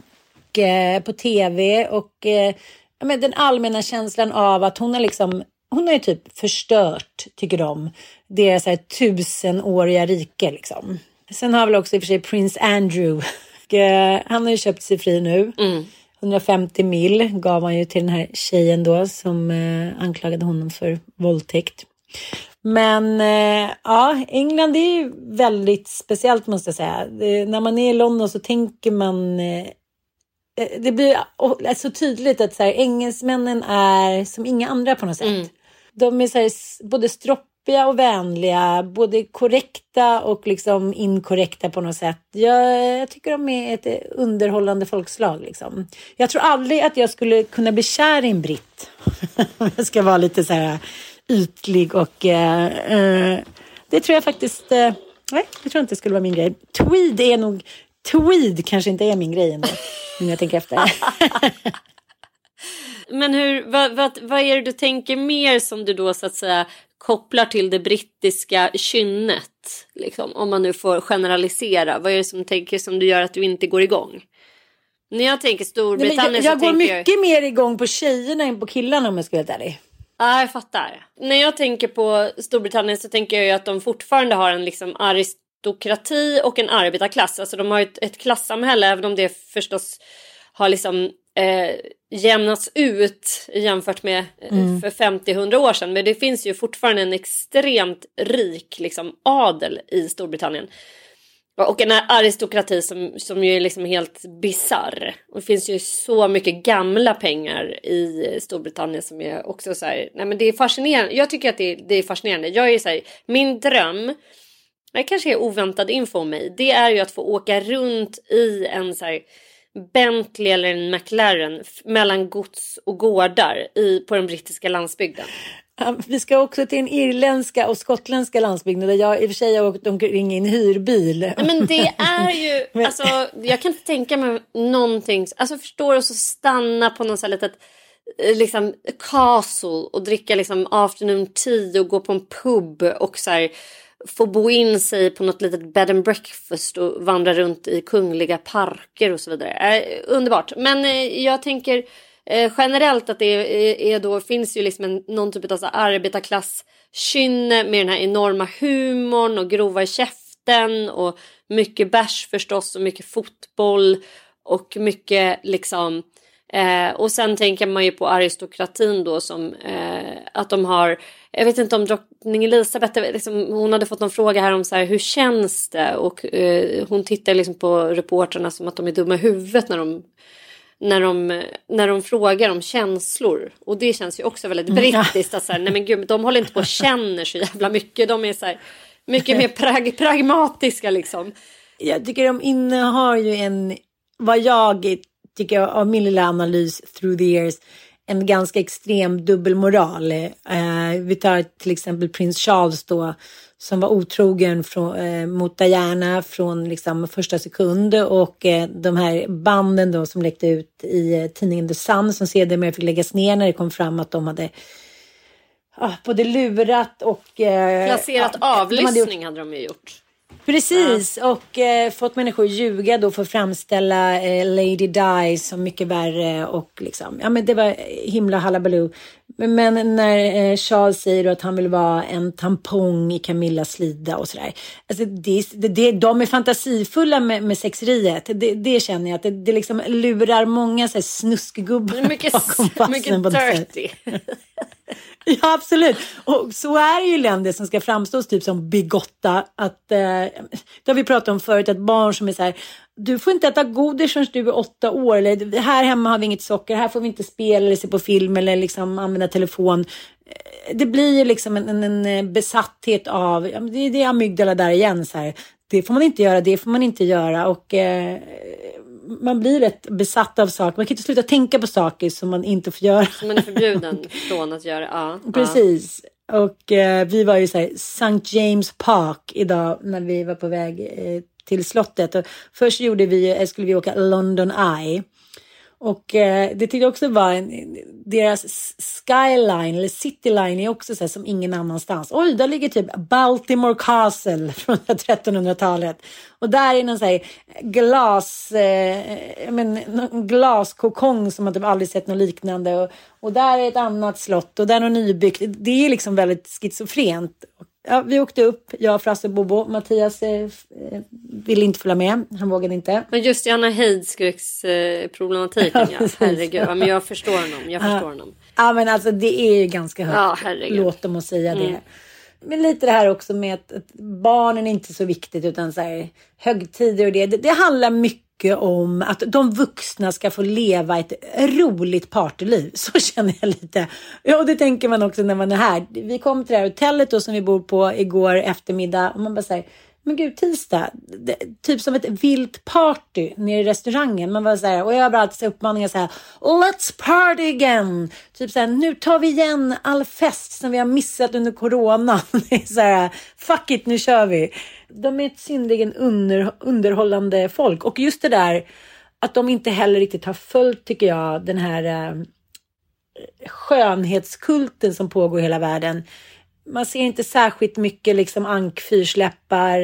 och eh, på tv och eh, ja, men den allmänna känslan av att hon har liksom, hon har ju typ förstört, tycker de, deras här, tusenåriga rike liksom. Sen har väl också i och för sig Prince Andrew, eh, han har ju köpt sig fri nu. 150 mil gav han ju till den här tjejen då som eh, anklagade honom för våldtäkt. Men eh, ja, England är ju väldigt speciellt måste jag säga. Det, när man är i London så tänker man eh, eh, det blir så tydligt att så här, engelsmännen är som inga andra på något sätt. De är så här, både stroppiga och vänliga, både korrekta och liksom inkorrekta på något sätt. Jag, jag tycker de är ett underhållande folkslag. Liksom. Jag tror aldrig att jag skulle kunna bli kär i en britt. Om jag ska vara lite så här ytlig och eh, eh det tror jag faktiskt, eh, nej, det tror inte skulle vara min grej. Tweed är nog, tweed kanske inte är min grej ändå, om jag tänker efter. Men hur, vad, vad, vad är det du tänker mer som du då så att säga kopplar till det brittiska kynnet? Liksom, om man nu får generalisera. Vad är det som tänker som du gör att du inte går igång? När jag tänker Nej, Storbritannien men jag, jag så går tänker mycket mer igång på tjejerna än på killarna om jag ska vara helt ärlig. Ja, jag fattar. När jag tänker på Storbritannien så tänker jag ju att de fortfarande har en liksom aristokrati och en arbetarklass. Alltså de har ju ett, ett klassamhälle även om det förstås har liksom eh, jämnats ut jämfört med eh, Mm. för 50-100 år sedan. Men det finns ju fortfarande en extremt rik liksom, adel i Storbritannien. Och en aristokrati som, som ju är liksom helt bizarr. Och det finns ju så mycket gamla pengar i Storbritannien som är också så här, nej men det är fascinerande. Jag tycker att det, det är fascinerande. Jag är så här, min dröm, det kanske är oväntad info om mig, det är ju att få åka runt i en så här Bentley eller en McLaren mellan gods och gårdar i, på den brittiska landsbygden. Vi ska också till den irländska och skottländska landsbygden där jag i och för sig har åkt omkring i en hyrbil. Nej, men det är ju, alltså, jag kan inte tänka mig någonting, alltså förstår du, så stanna på någon sån här litet eh, liksom castle och dricka liksom afternoon tea och gå på en pub och så här, få bo in sig på något litet bed and breakfast och vandra runt i kungliga parker och så vidare. Eh, underbart. Men eh, jag tänker eh, generellt att det är, är då, finns ju liksom en, någon typ av så arbetarklasskynne med den här enorma humorn och grova i käften och mycket bärs förstås och mycket fotboll och mycket liksom Eh, och sen tänker man ju på aristokratin då som eh, att de har, jag vet inte om drottning Elisabeth, liksom, hon hade fått någon fråga här om så här, hur känns det? Och eh, hon tittar liksom på reportrarna som att de är dumma i huvudet när de, när de, när de frågar om känslor. Och det känns ju också väldigt Mm, brittiskt att så här, nej men gud, de håller inte på och känner så jävla mycket. De är så här, mycket mer prag, pragmatiska liksom. Jag tycker de innehar ju en, vad jag tycker jag, av min lilla analys through the years, en ganska extrem dubbelmoral. Eh, vi tar till exempel prins Charles då, som var otrogen från, eh, mot Diana från liksom första sekund och eh, de här banden då som läckte ut i eh, tidningen The Sun som sedermera fick läggas ner när det kom fram att de hade ah, både lurat och... Eh, Placerat ja, de hade gjort- avlyssning hade de ju gjort. Precis, och eh, fått människor att ljuga då för att framställa eh, Lady Di som mycket värre och liksom, ja men det var himla halabaloo. Men när eh, Charles säger att han vill vara en tampong i Camillas slida och sådär. Alltså det, det, det, de är fantasifulla med, med sexeriet. Det, det känner jag att det, det liksom lurar många så här, snuskgubbar mycket, bakom passen mycket dirty. Ja, absolut. Och så är det ju länder som ska framstå typ som bigotta. Att, eh, det har vi pratat om förut, att barn som är så här, du får inte äta godis förrän du är åtta år. Eller här hemma har vi inget socker, här får vi inte spela eller se på film eller liksom använda telefon. Eh, det blir ju liksom en, en, en eh, besatthet av, det, det är amygdala där igen. Så här. Det får man inte göra, det får man inte göra. Och eh, man blir rätt besatt av saker. Man kan inte sluta tänka på saker som man inte får göra. Som man är förbjuden från att göra. Ja. Precis. Och eh, vi var ju så här, St. James Park idag när vi var på väg eh, till slottet. Och först gjorde vi, eh, skulle vi åka London Eye. Och eh, det tyckte jag också var en, deras skyline eller cityline är också så här, som ingen annanstans. Oj, där ligger typ Baltimore Castle från 1300-talet. Och där är någon så här glas, eh, men, någon glaskokong som man typ aldrig sett något liknande. Och, och där är ett annat slott och där är något nybyggt. Det är liksom väldigt schizofrent. Ja, vi åkte upp, jag, Frasse och Bobo. Mattias eh, eh, ville inte följa med. Han vågade inte. Men just Johanna Heidskrux eh, ja. Herregud. Ja, men jag förstår honom. Jag förstår honom. Ja men alltså det är ju ganska högt. Ja, herregud. Låt dem att säga Mm. det. Men lite det här också med att, att barnen är inte så viktigt utan så här, högtider och det, det. Det handlar mycket om att de vuxna ska få leva ett roligt partyliv. Så känner jag lite. Ja, och det tänker man också när man är här. Vi kom till det här hotellet då som vi bor på igår eftermiddag och man bara säger men gud, tisdag, det, typ som ett vilt party nere i restaurangen. Man var så här, och jag har alltid uppmaningar så här, let's party again. Typ så här, nu tar vi igen all fest som vi har missat under corona. Det är så här, fuck it, nu kör vi. De är ett synnerligen under, underhållande folk. Och just det där att de inte heller riktigt har följt, tycker jag, den här eh, skönhetskulten som pågår i hela världen. Man ser inte särskilt mycket liksom ankfyrsläppar.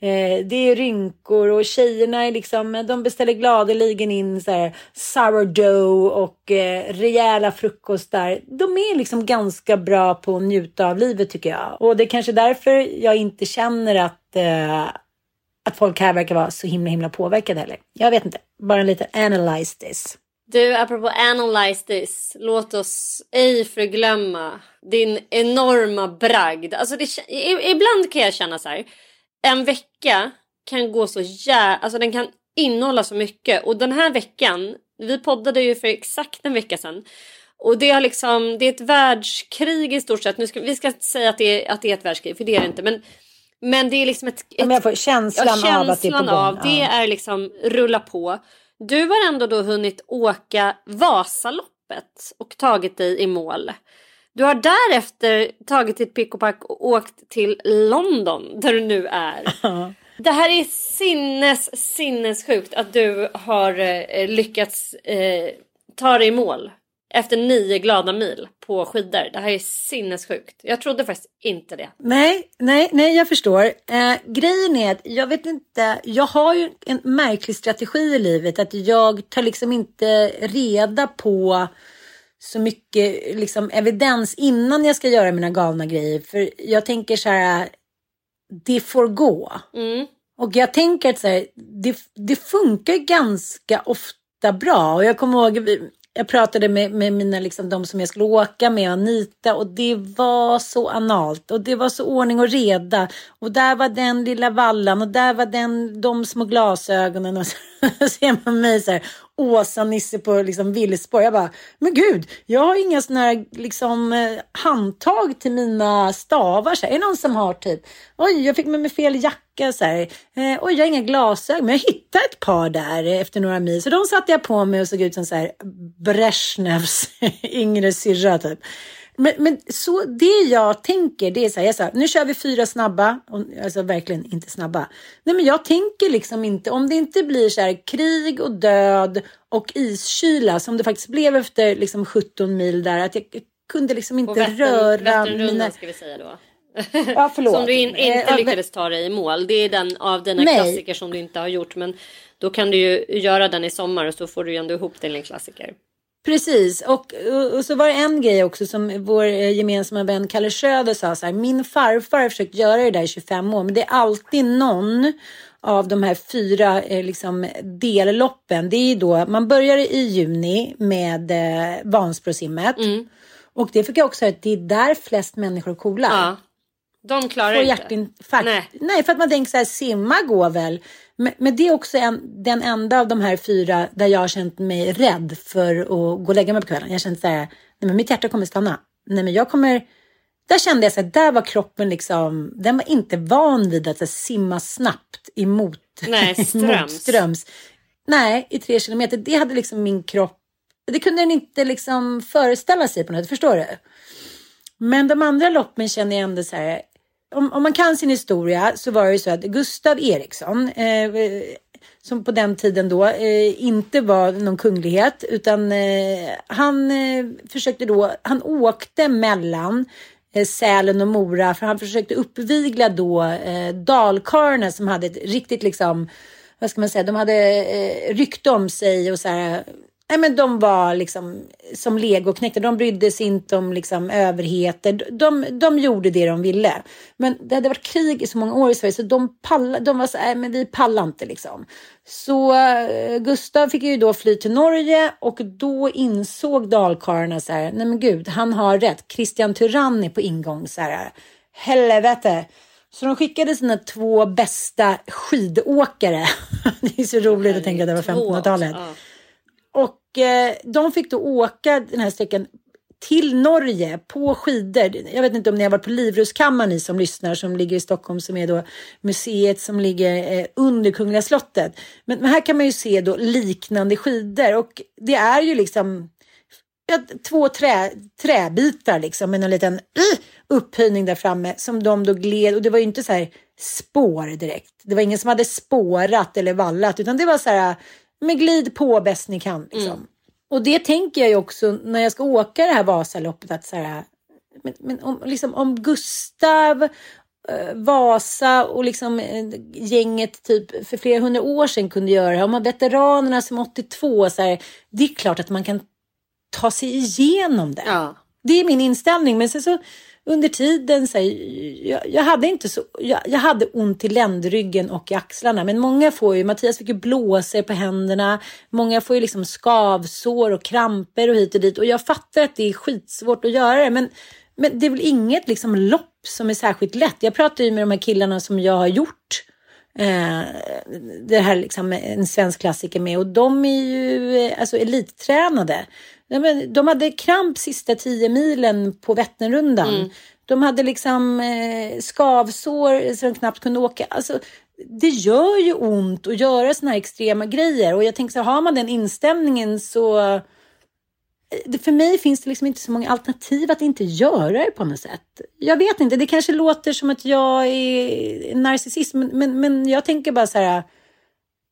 Eh, det är rynkor och tjejerna är liksom, de beställer gladeligen in så här sourdough och eh, rejäla frukostar. De är liksom ganska bra på att njuta av livet tycker jag. Och det är kanske därför jag inte känner att eh, att folk här verkar vara så himla himla påverkade heller. Jag vet inte, bara en liten analyse this. Du, apropå analyze this. Låt oss ej förglömma din enorma bragd. Alltså det, ibland kan jag känna så här. En vecka kan gå så jä... Alltså den kan innehålla så mycket. Och den här veckan, vi poddade ju för exakt en vecka sedan. Och det har liksom, det är ett världskrig i stort sett. Nu ska, vi ska inte säga att det, är, att det är ett världskrig, för det är det inte. Men, men det är liksom ett... Ja, men jag får känslan av att det är på känslan gång. av, det Ja. är liksom rulla på. Du har ändå då hunnit åka Vasaloppet och tagit dig i mål. Du har därefter tagit ditt pick och pack och åkt till London där du nu är. Det här är sinnes, sinnessjukt att du har eh, lyckats eh, ta dig i mål efter nio glada mil på skidor. Det här är sinnessjukt. Jag trodde faktiskt inte det. Nej, nej, nej, jag förstår. Eh, grejen är att jag vet inte, jag har ju en märklig strategi i livet att jag tar liksom inte reda på så mycket liksom, evidens innan jag ska göra mina galna grejer. För jag tänker så här, det får gå. Mm. Och jag tänker att så här, det, det funkar ganska ofta bra. Och jag kommer ihåg, jag pratade med, med mina, liksom, de som jag skulle åka med, Anita, och det var så analt. Och det var så ordning och reda. Och där var den lilla vallan och där var den, de små glasögonen. Och så ser man mig så här, Åsa-Nisse på liksom villspår. Jag bara, men gud, jag har inga sådana här liksom, eh, handtag till mina stavar. Så här. Är det någon som har typ, oj, jag fick med mig fel jacka. Så här. Eh, oj, jag har inga glasögon, men jag hittade ett par där eh, efter några mil. Så de satte jag på mig och såg ut som så här Brezhnevs yngre syrra typ. Men, men så det jag tänker, det är så här, jag sa, nu kör vi fyra snabba, och, alltså verkligen inte snabba. Nej men jag tänker liksom inte, om det inte blir så här krig och död och iskyla som det faktiskt blev efter liksom 17 mil där, att jag kunde liksom inte Vättern, röra mina... ska vi säga då. Ja. Som du in, Eh, inte lyckades ta dig i mål. Det är den av dina Nej. klassiker som du inte har gjort. Men då kan du ju göra den i sommar och så får du ju ändå ihop till en klassiker. Precis, och, och, och, så var det en grej också som vår eh, gemensamma vän Kalle Schröder sa så här. Min farfar har försökt göra det där i 25 år, men det är alltid någon av de här fyra eh, liksom, delloppen. Det är då, man börjar i juni med eh, Vansbrosimmet. Mm. Och det fick jag också höra att det är där flest människor coolar. Ja. De klarar Får hjärtinfarkt. Nej. Nej, för att man tänker så här, simma går väl. Men, men det är också en, den enda av de här fyra där jag har känt mig rädd för att gå och lägga mig på kvällen. Jag känt så här, nej men mitt hjärta kommer stanna. Nej men jag kommer, där kände jag så här, där var kroppen liksom, den var inte van vid att här, simma snabbt emot, nej, ströms. ströms. Nej, i tre kilometer. Det hade liksom min kropp, det kunde den inte liksom föreställa sig på något förstår du? Men de andra loppen känner jag ändå så här, om, om man kan sin historia så var det ju så att Gustav Eriksson, eh, som på den tiden då eh, inte var någon kunglighet, utan eh, han eh, försökte då, han åkte mellan eh, Sälen och Mora för han försökte uppvigla då eh, dalkarlarna som hade ett riktigt liksom, vad ska man säga, de hade eh, rykte om sig och så här Nej, men de var liksom som legoknektar. De brydde sig inte om liksom överheter. De, de gjorde det de ville. Men det hade varit krig i så många år i Sverige så de, palla, de var så här, men vi pallar inte liksom. Så uh, Gustav fick ju då fly till Norge och då insåg dalkarlarna så här, nej men gud, han har rätt. Christian Tyrann är på ingång så här. Helvete. Så de skickade sina två bästa skidåkare. det är så roligt att tänka att det var 1500-talet. Och eh, de fick då åka den här sträckan till Norge på skidor. Jag vet inte om ni har varit på Livrustkammaren ni som lyssnar som ligger i Stockholm som är då museet som ligger eh, under Kungliga slottet. Men, men, här kan man ju se då liknande skidor och det är ju liksom ja, två trä, träbitar liksom med en liten uh, upphöjning där framme som de då gled och det var ju inte så här spår direkt. Det var ingen som hade spårat eller vallat utan det var så här men glid på bäst ni kan. Liksom. Mm. Och det tänker jag ju också när jag ska åka det här Vasaloppet. Att så här, men, men om, liksom, om Gustav, eh, Vasa och liksom eh, gänget typ för flera hundra år sedan kunde göra det. Om veteranerna som 82, så här, det är klart att man kan ta sig igenom det. Ja. Det är min inställning. Men sen så under tiden, så här, jag, jag, hade inte så, jag, jag, hade ont i ländryggen och i axlarna. Men många får ju, Mattias fick ju blåsor på händerna. Många får ju liksom skavsår och kramper och hit och dit. Och jag fattar att det är skitsvårt att göra det. Men, men det är väl inget liksom lopp som är särskilt lätt. Jag pratar ju med de här killarna som jag har gjort eh, det här liksom en svensk klassiker med. Och de är ju eh, alltså elittränade. De hade kramp sista tio milen på Vätternrundan. Mm. De hade liksom eh, skavsår så de knappt kunde åka. Alltså, det gör ju ont att göra såna här extrema grejer. Och jag tänker så här, har man den inställningen så... Eh, för mig finns det liksom inte så många alternativ att inte göra det på något sätt. Jag vet inte, det kanske låter som att jag är narcissist, men, men, men jag tänker bara så här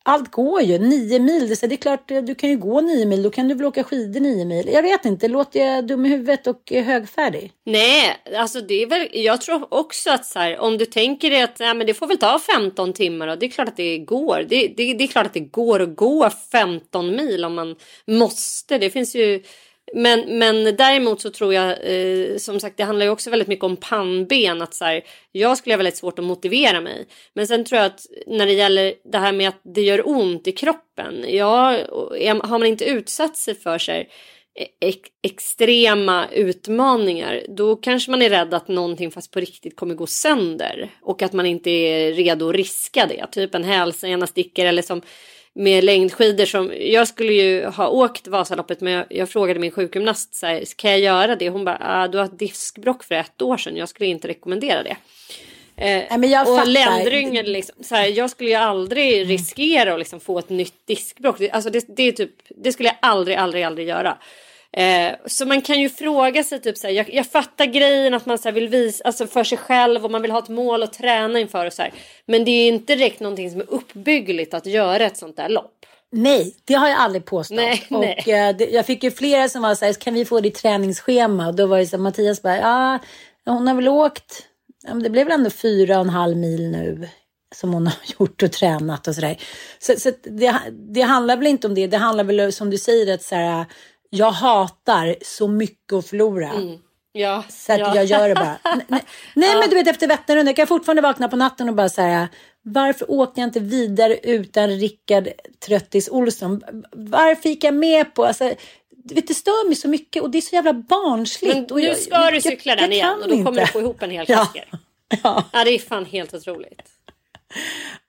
allt går ju. Nio mil, det är klart eh, du kan ju gå nio mil. Då kan du väl åka skidor nio mil. Jag vet inte, låter jag dum i huvudet och eh, högfärdig? Nej, alltså det är väl, jag tror också att så här, om du tänker dig att nej, men det får väl ta 15 timmar och det är klart att det går. Det, det, det är klart att det går att gå 15 mil om man måste. Det finns ju men, men däremot så tror jag, eh, som sagt det handlar ju också väldigt mycket om pannben. Att så här, jag skulle ha väldigt svårt att motivera mig. Men sen tror jag att när det gäller det här med att det gör ont i kroppen. Ja, har man inte utsatt sig för sig e, e, extrema utmaningar då kanske man är rädd att någonting fast på riktigt kommer gå sönder. Och att man inte är redo att riska det. Typ en hälsena sticker eller som med längdskidor som jag skulle ju ha åkt Vasaloppet men jag, jag frågade min sjukgymnast så här, kan jag göra det? Hon bara ah, du har ett diskbrock för ett år sedan. Jag skulle inte rekommendera det. Eh, men jag och ländryggen, liksom, så här, jag skulle ju aldrig mm. riskera att liksom få ett nytt diskbrock. Alltså det, det, är typ, det skulle jag aldrig, aldrig, aldrig göra. Eh, så man kan ju fråga sig, typ såhär, jag, jag fattar grejen att man så vill visa alltså för sig själv och man vill ha ett mål att träna inför och så här. Men det är inte direkt någonting som är uppbyggligt att göra ett sånt där lopp. Nej, det har jag aldrig påstått. Nej, och, nej. Eh, det, jag fick ju flera som var så här, kan vi få ditt träningsschema? Och då var det så Mattias bara, ja, hon har väl åkt, ja, det blev väl ändå fyra och en halv mil nu som hon har gjort och tränat och sådär. Så, så det, det handlar väl inte om det. Det handlar väl som du säger att så här, jag hatar så mycket att förlora. Mm. Ja, Så att ja. jag gör det bara. Nej, nej men du vet efter Vätternrundan, jag kan fortfarande vakna på natten och bara säga varför åkte jag inte vidare utan Rickard Tröttis Olsson? Varför gick jag med på, alltså, du vet det stör mig så mycket och det är så jävla barnsligt. Men och nu jag- ska jag- du cykla jag- den jag igen och då kommer inte. du få ihop en hel Ja. klassiker. Ja. Ja, det är fan helt otroligt.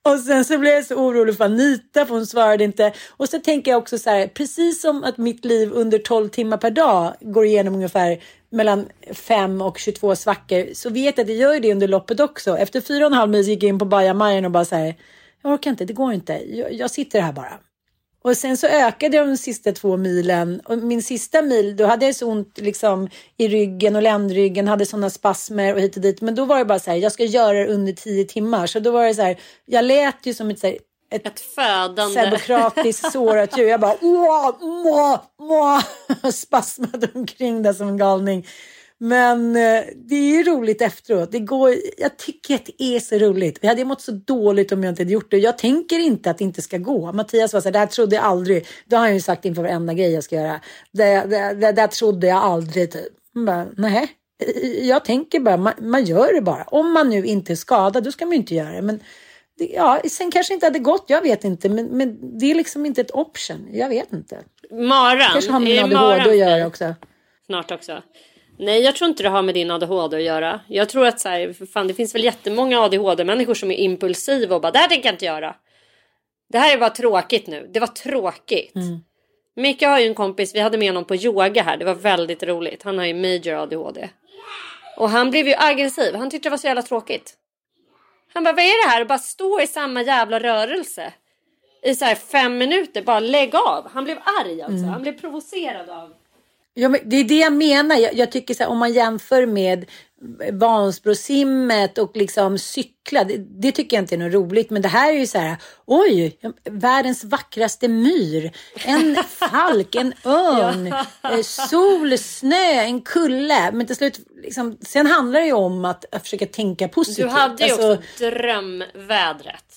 Och sen så blev jag så orolig för Anita för hon svarade inte. Och så tänker jag också så här, precis som att mitt liv under 12 timmar per dag går igenom ungefär mellan 5 och 22 svackor så vet jag att det gör ju det under loppet också. Efter fyra och en halv mil gick jag in på bajamajen och bara så här, jag orkar inte, det går inte, jag, jag sitter här bara. Och sen så ökade jag de sista två milen och min sista mil då hade jag så ont liksom i ryggen och ländryggen, hade sådana spasmer och hit och dit. Men då var det bara så här, jag ska göra det under tio timmar. Så då var det så här, jag lät ju som ett, så här, ett, Ett födande. serbokratiskt sårat djur. Jag bara åh, må, må, spasmade omkring där som en galning. Men eh, det är ju roligt efteråt. Det går, jag tycker att det är så roligt. Jag hade mått så dåligt om jag inte hade gjort det. Jag tänker inte att det inte ska gå. Mattias var så här, det här trodde jag aldrig. Det har han ju sagt inför varenda grej jag ska göra. Det, det, det där trodde jag aldrig. Typ. Bara, nej, jag tänker bara, man, man gör det bara. Om man nu inte är skadad, då ska man ju inte göra det. Men det, ja, sen kanske inte hade gått, jag vet inte. Men, men det är liksom inte ett option. Jag vet inte. Maran. kanske har med Är ADHD att göra också. Snart också. Nej, jag tror inte det har med din ADHD att göra. Jag tror att så här, för fan, det finns väl jättemånga ADHD-människor som är impulsiva och bara det här tänker jag inte göra. Det här är bara tråkigt nu. Det var tråkigt. Micke har ju en kompis, vi hade med honom på yoga här. Det var väldigt roligt. Han har ju major ADHD. Och han blev ju aggressiv. Han tyckte det var så jävla tråkigt. Han bara, vad är det här? Att bara stå i samma jävla rörelse. I så här fem minuter. Bara lägg av. Han blev arg alltså. Mm. Han blev provocerad av Ja, det är det jag menar. Jag, jag tycker så här, om man jämför med Vansbrosimmet och liksom cykla, det, det tycker jag inte är något roligt. Men det här är ju så här, oj, världens vackraste myr, en falk, en örn, eh, sol, snö, en kulle. Men till slut, liksom, sen handlar det ju om att, att försöka tänka positivt. Du hade ju Alltså, också drömvädret.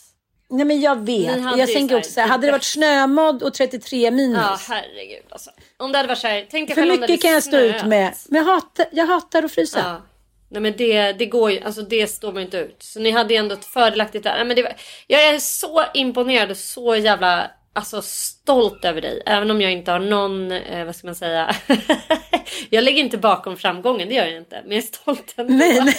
Nej men jag vet. Jag tänker också så här, hade det varit snömodd och 33 minus. Ja, herregud alltså. Om det hade varit så här, tänk för mycket kan jag stå snöat. ut med. Men jag hatar, jag hatar att frysa. Ja. Nej men det, det går ju, alltså det står man inte ut. Så ni hade ju ändå ett fördelaktigt där. Nej, men det var, jag är så imponerad och så jävla alltså, stolt över dig. Även om jag inte har någon, eh, vad ska man säga. jag lägger inte bakom framgången, det gör jag inte. Men jag är stolt ändå. Nej, nej.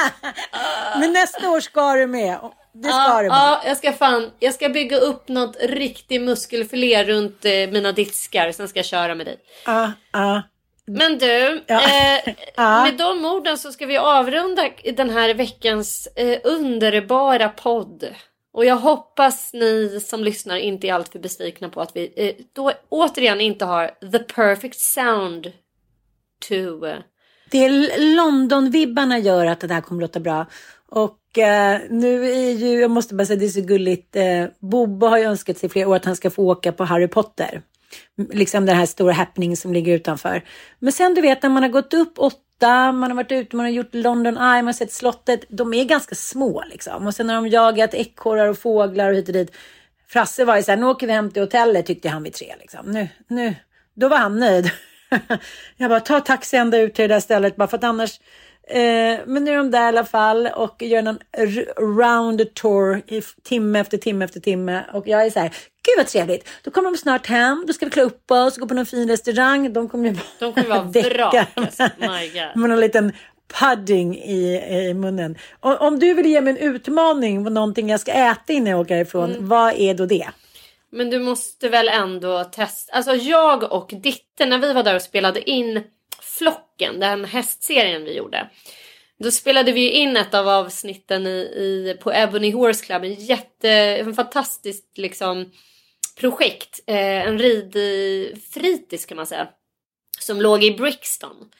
Men nästa år ska du med. Det ska ja, du med. ja, jag ska fan, jag ska bygga upp något riktig muskelfilé runt eh, mina diskar. Sen ska jag köra med dig. Ja, ja. Men du, Ja. eh, Ja. med de orden så ska vi avrunda den här veckans eh, underbara podd. Och jag hoppas ni som lyssnar inte är alltför besvikna på att vi eh, då återigen inte har the perfect sound to... Eh, Det är London-vibbarna gör att det här kommer låta bra. Och eh, nu är ju, jag måste bara säga det är så gulligt. Eh, Bobbe har ju önskat sig flera år att han ska få åka på Harry Potter. Liksom den här stora happening som ligger utanför. Men sen du vet när man har gått upp åtta, man har varit ute, man har gjort London Eye, man har sett slottet. De är ganska små liksom. Och sen har de jagat ekorrar och fåglar och hit och dit. Frasse var ju så här, nu åker vi hem till hotellet tyckte han vid tre liksom. Nu, nu, då var han nöjd. jag bara, ta taxi ända ut till det där stället bara för att annars men nu är de där i alla fall och gör någon round tour timme efter timme efter timme. Och jag är så här, gud vad trevligt. Då kommer de snart hem, då ska vi klä upp oss, gå på någon fin restaurang. De kommer ju de kommer vara vrak alltså. My God. med någon liten pudding i, i munnen. Om, om du vill ge mig en utmaning på någonting jag ska äta innan jag åker härifrån, Mm. vad är då det? Men du måste väl ändå testa. Alltså jag och Ditte när vi var där och spelade in Flocken, den hästserien vi gjorde. Då spelade vi in ett av avsnitten i, i, på Ebony Horse Club. En jätte, en fantastiskt liksom projekt. Eh, en ridfritids kan man säga. Som låg i Brixton.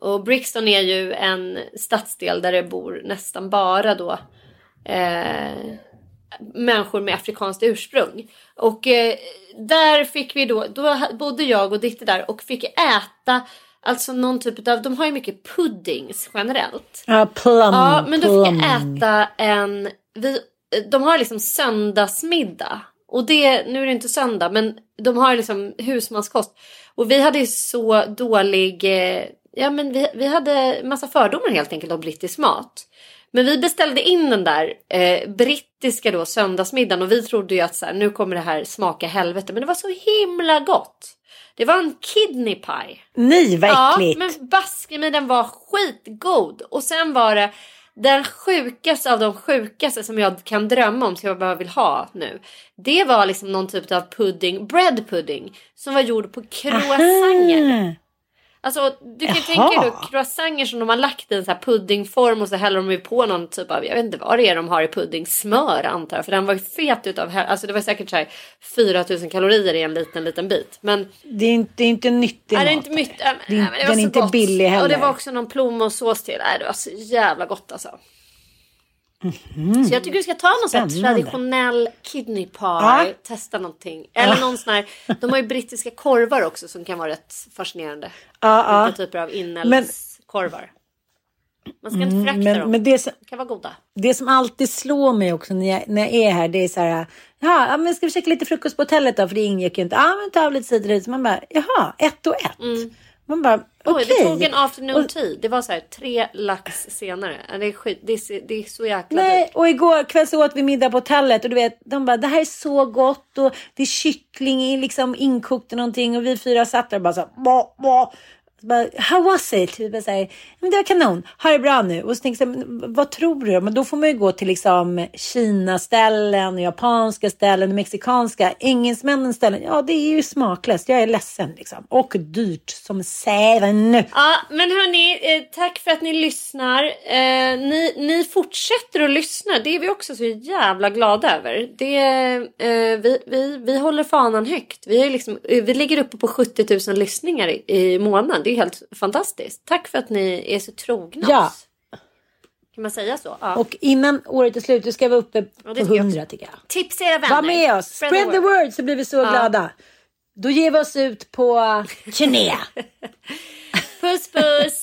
Och Brixton är ju en stadsdel där det bor nästan bara då eh, människor med afrikanskt ursprung. Och eh, där fick vi då, då bodde jag och Ditte där och fick äta Alltså någon typ av, de har ju mycket puddings generellt. Ja, plum. Ja, men då fick jag äta en, vi, de har liksom söndagsmiddag. Och det, nu är det inte söndag men de har liksom husmanskost. Och vi hade ju så dålig, eh, ja men vi, vi hade massa fördomar helt enkelt om brittisk mat. Men vi beställde in den där eh, brittiska då söndagsmiddagen och vi trodde ju att så här, nu kommer det här smaka helvete. Men det var så himla gott. Det var en kidney pie. Nej vad Ja, äckligt. men baske mig den var skitgod. Och sen var det den sjukaste av de sjukaste som jag kan drömma om som jag bara vill ha nu. Det var liksom någon typ av pudding, bread pudding. Som var gjord på croissanter. Alltså du kan Jaha. tänka dig då croissanter som de har lagt i en så här puddingform och så häller de ju på någon typ av, jag vet inte vad det är de har i pudding, smör antar jag. För den var ju fet utav, alltså det var säkert så här 4000 kalorier i en liten liten bit. Men Det är inte, det är inte nyttig Nej, det är mat. inte mycket. Var den är inte gott. billig heller. Och det var också någon plommonsås till. Nej, det var så jävla gott alltså. Så jag tycker du ska ta någon sån. Spännande. traditionell kidney pie. Ja. Testa någonting. Eller Ja. någon sån här. De har ju brittiska korvar också som kan vara rätt fascinerande. Ja. Olika typer av inälvskorvar. Man ska inte Mm, förakta dem. men det, som, De kan vara goda. det som alltid slår mig också när jag, när jag är här, det är så här, ja, men ska vi käka lite frukost på hotellet då? För det ingick ju inte. Ja, men ta av lite cider. Så man bara, jaha, ett och ett. Man bara, okej. det tog en afternoon Och- tea. Det var så här tre lax senare. Det är, skit, det är, det är så jäkla Nej, dyrt. och igår kväll så åt vi middag på hotellet och du vet, de bara, det här är så gott och det är kyckling liksom inkokt och någonting och vi fyra satt där och bara så, bå, bå. Så bara, How was it? Bara så här, men det var kanon, ha det bra nu. Och så tänker jag, vad tror du? Men då får man ju gå till liksom Kina-ställen, japanska ställen, mexikanska, engelsmännens ställen. Ja, det är ju smaklöst. Jag är ledsen liksom. Och dyrt som säven. Ja, men hörni, eh, tack för att ni lyssnar. Eh, ni, ni fortsätter att lyssna. Det är vi också så jävla glada över. Det, eh, vi, vi, vi håller fanan högt. Vi, är liksom, eh, vi ligger uppe på 70 000 lyssningar i, i månaden. Det är helt fantastiskt. Tack för att ni är så trogna Ja. oss. Kan man säga så? Ja. Och innan året är slut, då ska vara uppe på tycker jag 100 tycker jag. Tipsa era vänner. Var med oss! Spread, the word så blir vi så Ja. glada. Då ger vi oss ut på turné. Puss puss!